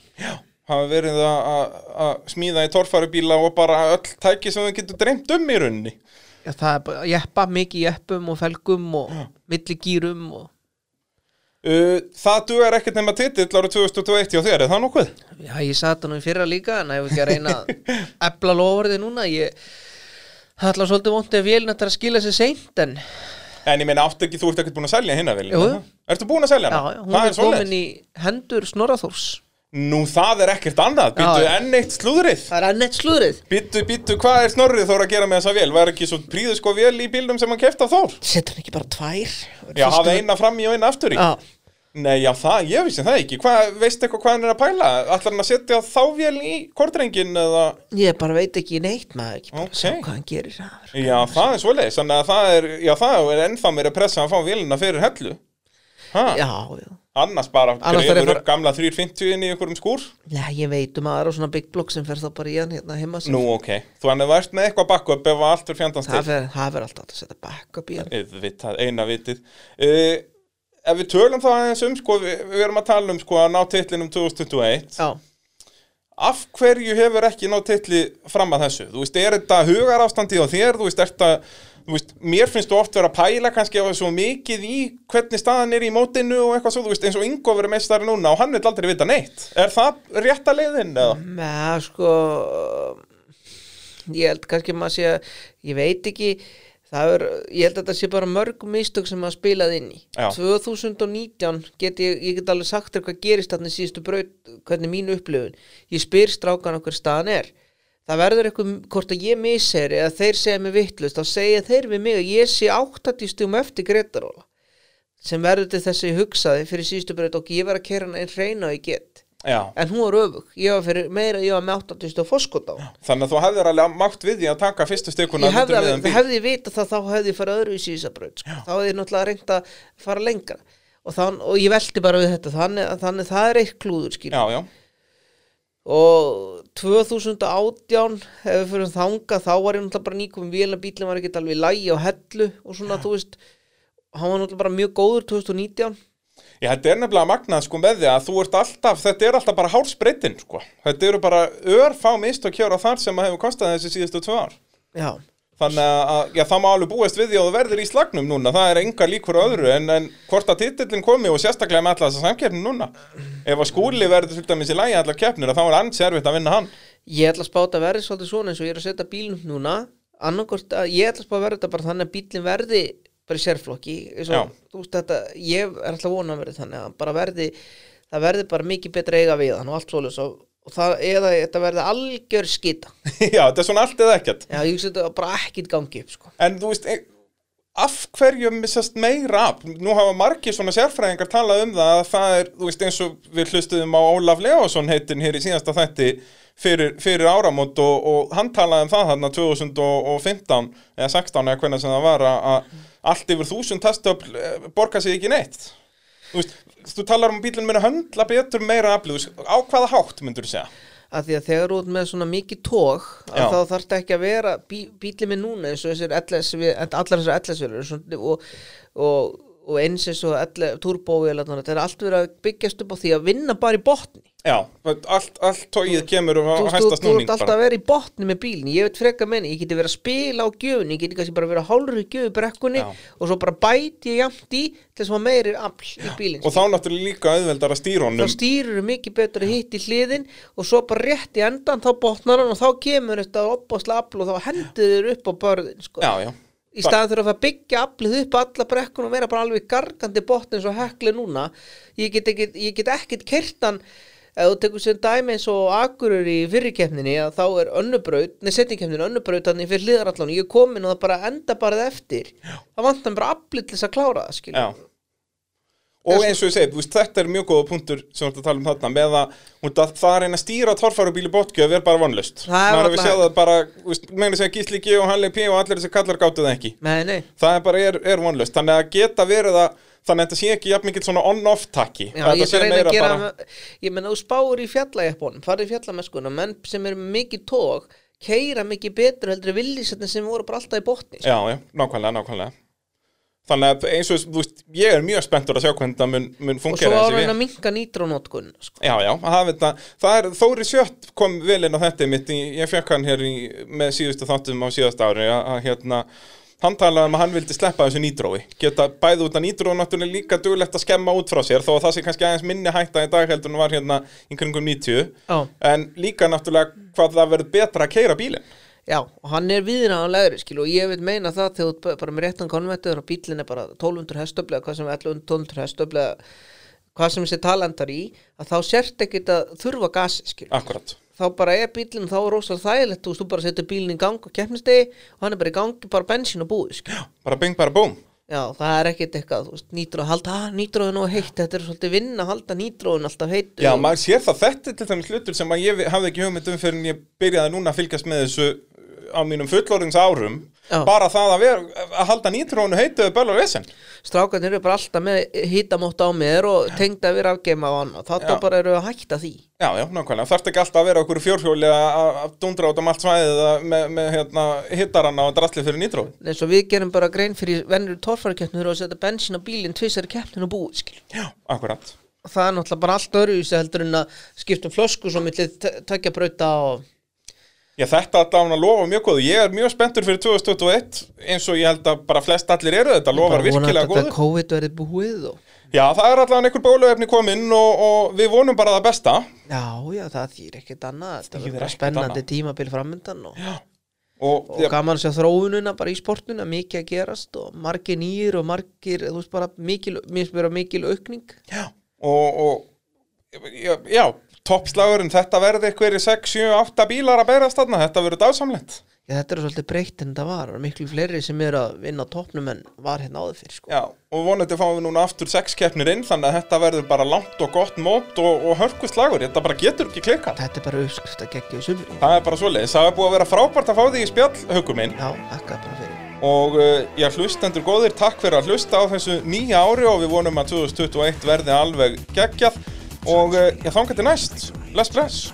Hafa verið að- smíða í torfærubíla og bara öll tæki sem þau getur dreymt um í rauninni. Já, það er bara jeppa, mikið jeppum og felgum og milligýrum og uh, Það dugar ekkert nema titill árið 2021 hjá þér, er það nokkuð? já, ég satt hann í fyrra líka en ég hef ekki að reyna að ebla lofurði núna ég það ætla svolítið vondið að vélina þetta að skila sér seint en já, En ég meina, ekki, þú ert ekkert búin að selja hinna vel. Ertu búin að selja já, hana? hún það er komin í hendur Snorraþórs Nú, það er ekkert annað, býttu Já. enn eitt slúðrið. Það er ennett slúðrið. Býttu, býttu, hvað er Snorrið þóra að gera með þessa vél? Var ekki svo príðu sko vél í bílnum sem hann kefti af Þór? setur hann ekki bara tvær? Já, hafði eina fram í og eina aftur í. Já, Nei, já, það, ég vissi það ekki. Hvað, Veistu eitthvað hvað hann er að pæla? Ætlar hann að setja þá vél í kortrengin eða? Ég bara veit ekki neitt maður ekki bara Ok. sjá hvað hann gerir það er- Já, það er já, það er að að já, Annars bara ég upp gamla 350 inn í einhverjum skúr. Já, ég veit um aðra svona big block sem fer þá bara í hann hérna heima sér. Nú, ok, þú hann er vært með eitthvað backup ef allt fyrir fjandans til. það það fer alltaf að setja backup í hann. Auðvitað, eina vitið. Uh, Ef við tölum þá aðeins um sko, við, við erum að tala um sko, að ná titlinum 2021 Já, Af hverju hefur ekki ná titli fram að þessu? Þú veist, er þetta hugarástandi á þér? Þú veist, er þetta Þú veist, mér finnst þú oft vera að pæla kannski á svo mikið í hvernig staðan er í mótinu og eitthvað svo, þú veist, eins og Ingo verið meistari núna og hann vil aldrei vita neitt. Er það rétta leiðin eða? með sko ég held kannski maður sé að ég veit ekki það er, ég held að þetta sé bara mörg mistök sem maður spilaði inn í Já. 2019 get ég, ég get alveg sagt þér hvað gerist þarna síðustu braut, hvernig mín upplifun ég spyr strákan okkur staðan er það verður eitthvað, hvort að ég misseri eða þeir segja mig vittlust, þá segja þeir við mig að ég sé 80 stugum eftir Gretaróla sem verður til þess að ég hugsaði fyrir síðustu braut og ég var að kera hana einn reyna og ég get. Já. en hún var öfug, ég var fyrir meira ég var með 80 stug fóskot á Þannig að þú hefðir alveg mátt við því að taka fyrstu stökuna ég hefði, alveg, hefði vita það þá hefði ég farið öðru í síðisa braut sko. þá hefði ég náttúrulega reynt að fara lengra. Og, þann, og ég velti bara við þetta þannig, þannig það er eitt klúður Já, já. Og 2018 ef við fyrir þanga þá var ég náttúrulega bara nýkum vélina bílinn var ekki alveg lægi og hellu og svona þú veist hann var náttúrulega bara mjög góður 2019 Já, þetta er nefnilega magnað sko með því að þú ert alltaf, þetta er alltaf bara hálsbreytin sko. Þetta eru bara örfá mist og kjóra þar sem að hefur kostað þessi síðustu tvö ár. já, Þannig að, já, það má alveg búast við því að þú verður í slagnum núna, það er enga líkur öðru, en, en hvort að titillin komi og sérstaklega með alla þessa samkeppni núna. Ef að skúli verður til dæmis í lægi allar keppnir, þá er ansi erfitt að vinna hann. ég ætla að spáta verði svolítið svona eins og ég er að setja bílnum núna. Annarkort að ég ætla að spáta verði þetta bara þannig að bílinn verði bara í sérflokki. Ég er alltaf vona að verði þannig að verði það verði bara mikið betra eiga við hann og allt svoleiðis. og, og það, eða þetta verði algjör skita já, þetta er svona allt eða ekkert. já, ég hugsa þetta bara ekkit gangi upp sko. En þú veist, e- af hverju missast meira af? Nú hafa margir svona sérfræðingar talað um það að það er, þú veist, eins og við hlustuðum á Ólaf Leósson heitin hér í síðasta þætti fyrir, fyrir áramót og, og hann talaði um það þarna 2015 eða 16 eða hvernig sem það var að, að allt yfir þúsund testöfl borga sig ekki neitt. Þú veist, þú talar um að bílinn muni höndla betur meira aflið, á hvaða hátt myndur þú segja? að því að þegar ert með svona mikið tók að þá þarf þetta ekki að vera bí, bílið minn núna eins og þessir LS, allar þessar LS-vélur og, og, og eins eins og turbóvélar þetta er allt verið að byggjast upp á því að vinna bara í botni Já, allt, allt tóið kemur á þú, þú, hæsta þú snúning ert alltaf að vera í botni með bílinn. Ég veit freka menni, ég geti verið að spila á gjöfun ég geti kannski bara verið að hálfur í gjöfu brekkunni Já. og svo bara bæti ég jamt í til þess að maður meiri afl í bílinn Og þá náttúrulega líka auðveldar að stýra þá honum stýrur mikið betur að hitt í hliðin og svo bara rétt í endan þá botnar hann og þá kemur þetta opbásla afl og þá hendur þér upp á börðin sko. Já, já, í staðan fyrir að byggja aflið upp alla brekkun og vera bara alveg gargandi botn eins og hekli núna. Ég get ekkit, ég get ekkit kertan ef þú tekur sem dæmi eins og akurur í fyrirkeppninni að þá er önnubraut, nei setningkeppninni önnubraut þannig fyrir hliðarallan ég er komin og það bara enda bara það eftir. Þá vantar bara aflið til þess að klára það skilur. já. Og eins og ég segi, þetta er mjög góða punktur sem við erum að tala um þarna með að, að það að reyna að stýra torfærubíl í botgjöf er bara vonlust Það er Maður hefur séð það bara, veist, meina að segja Gísli G og Halli P og allir þessi kallar gáttu það ekki. Nei, nei, Það er bara, er, er vonlust Þannig að geta verið að, þannig að þetta sé ekki jafn mikill svona on-off takki ég ætla að reyna að gera ég menna þú spáur í fjallajeppunum farið í fjallameskuna, menn sem eru mikið tók keira mikið betur heldur villisettin sem voru bara alltaf í botni sko. Já, já, nákvæmlega, nákvæmlega Þannig að eins og, þú veist, ég er mjög spenntur að sjá hvernig það mun, mun og fungera svo að þessi reyna vél. að minka nítrónótkun sko. Já, já, að hafa þetta, það er, Þóri Sjött kom vel inn á þetta mitt, ég fekk hann hér í, með síðustu þáttum á síðasta ári, að hérna, hann talaði um að hann vildi sleppa þessu nýtrói, geta bæði út að nýtró náttúrulega líka duglegt að skemma út frá sér, þó að það sé kannski aðeins minni hætta í dag heldur en var hérna í kringum 90, Já. en líka náttúrulega hvað það verður betra að keira bílinn. Já, og hann er viðræðanlegri skil og ég vil meina það þegar þú bara með réttan konvertur og bílinn er bara 1200 hestöflega hvað sem er 1200 hestöflega hvað sem þessi talandar í að þá sért ekkit að þurfa gasi skil Akkurat. Þá bara er bílinn þá rosalega þægilegt þú veist, þú bara setur bílinn í gang og keppnistegi og hann er bara í gangi bara bensín og búið skil. Bara bing, bara búm. Já, það er ekkit eitthvað, þú veist, nýtróð halda, að nýtróðin og heitt, þetta er svolítið vinna að halda nýtróðin alltaf heitt Já, maður sér það, þetta er til dæmis hlutur sem að ég hafði ekki hugmynd um fyrir en ég byrjaði núna að fylgjast með þessu á mínum fullorðins árum Já. bara það að, vera, að halda nýtrónu heituðu böl og vesen. Strákarnir eru bara alltaf með hýtamótt á mér og tengda við rafgeima og annað, þetta Já. bara eru að hætta því. Já, já, nákvæmlega, þarf ekki alltaf að vera okkur fjórhjóli að að dundra át um allt svæðið að- með, með hérna, hittaranna og drastli fyrir nýtrófi eins og við gerum bara grein fyrir vennur torfærakeppnir og setja bensín á bílinn tvisari keppnin og búið skil Já, akkurat. Og það er náttúrulega bara allt öðruvísi heldur en að skipta um flösku svo millið takja brauta og Já, þetta allavega lofa mjög góðu. Ég er mjög spenntur fyrir 2021 eins og ég held að bara flest allir eru. Þetta lofar bara virkilega að góðu. Þetta COVID verið búið og Já, það er allavega einhver bóluefni kominn og, og við vonum bara það besta. Já, já, það þýr ekkert annað. Þetta verður bara spennandi tímabil framöndan og, og, og gaman að sjá þróununa bara í sportuna mikið að gerast og margir nýjir og margir, þú veist bara mikil, mér finnst vera mikil aukning. Já, og, og já, já toppslagurinn, þetta verði eitthvað 6, 7, 8 bílar að berast þarna, þetta verður dásamlegt. Já, þetta er svolítið breytt en þetta var. Miklu fleiri sem eru að vinna toppnum en var hérna áður fyrir sko. Já, og vonandi fáum við núna aftur 6 keppnir inn þannig að þetta verður bara langt og gott mót og, og hörku slagur, þetta bara getur ekki klikkað. Þetta er bara uppskrift að gegja í sumri. Það er bara svoleiðis, það er búið að vera frábært að fá því í spjall, hugum minn. Já, þakka bara fyrir. Og uh, já, hlustendur góðir, takk fyrir að hlusta á þessu nýja ári og við vonum að 2021 verði alveg geggjað og uh, já, þangar til næst, bless bless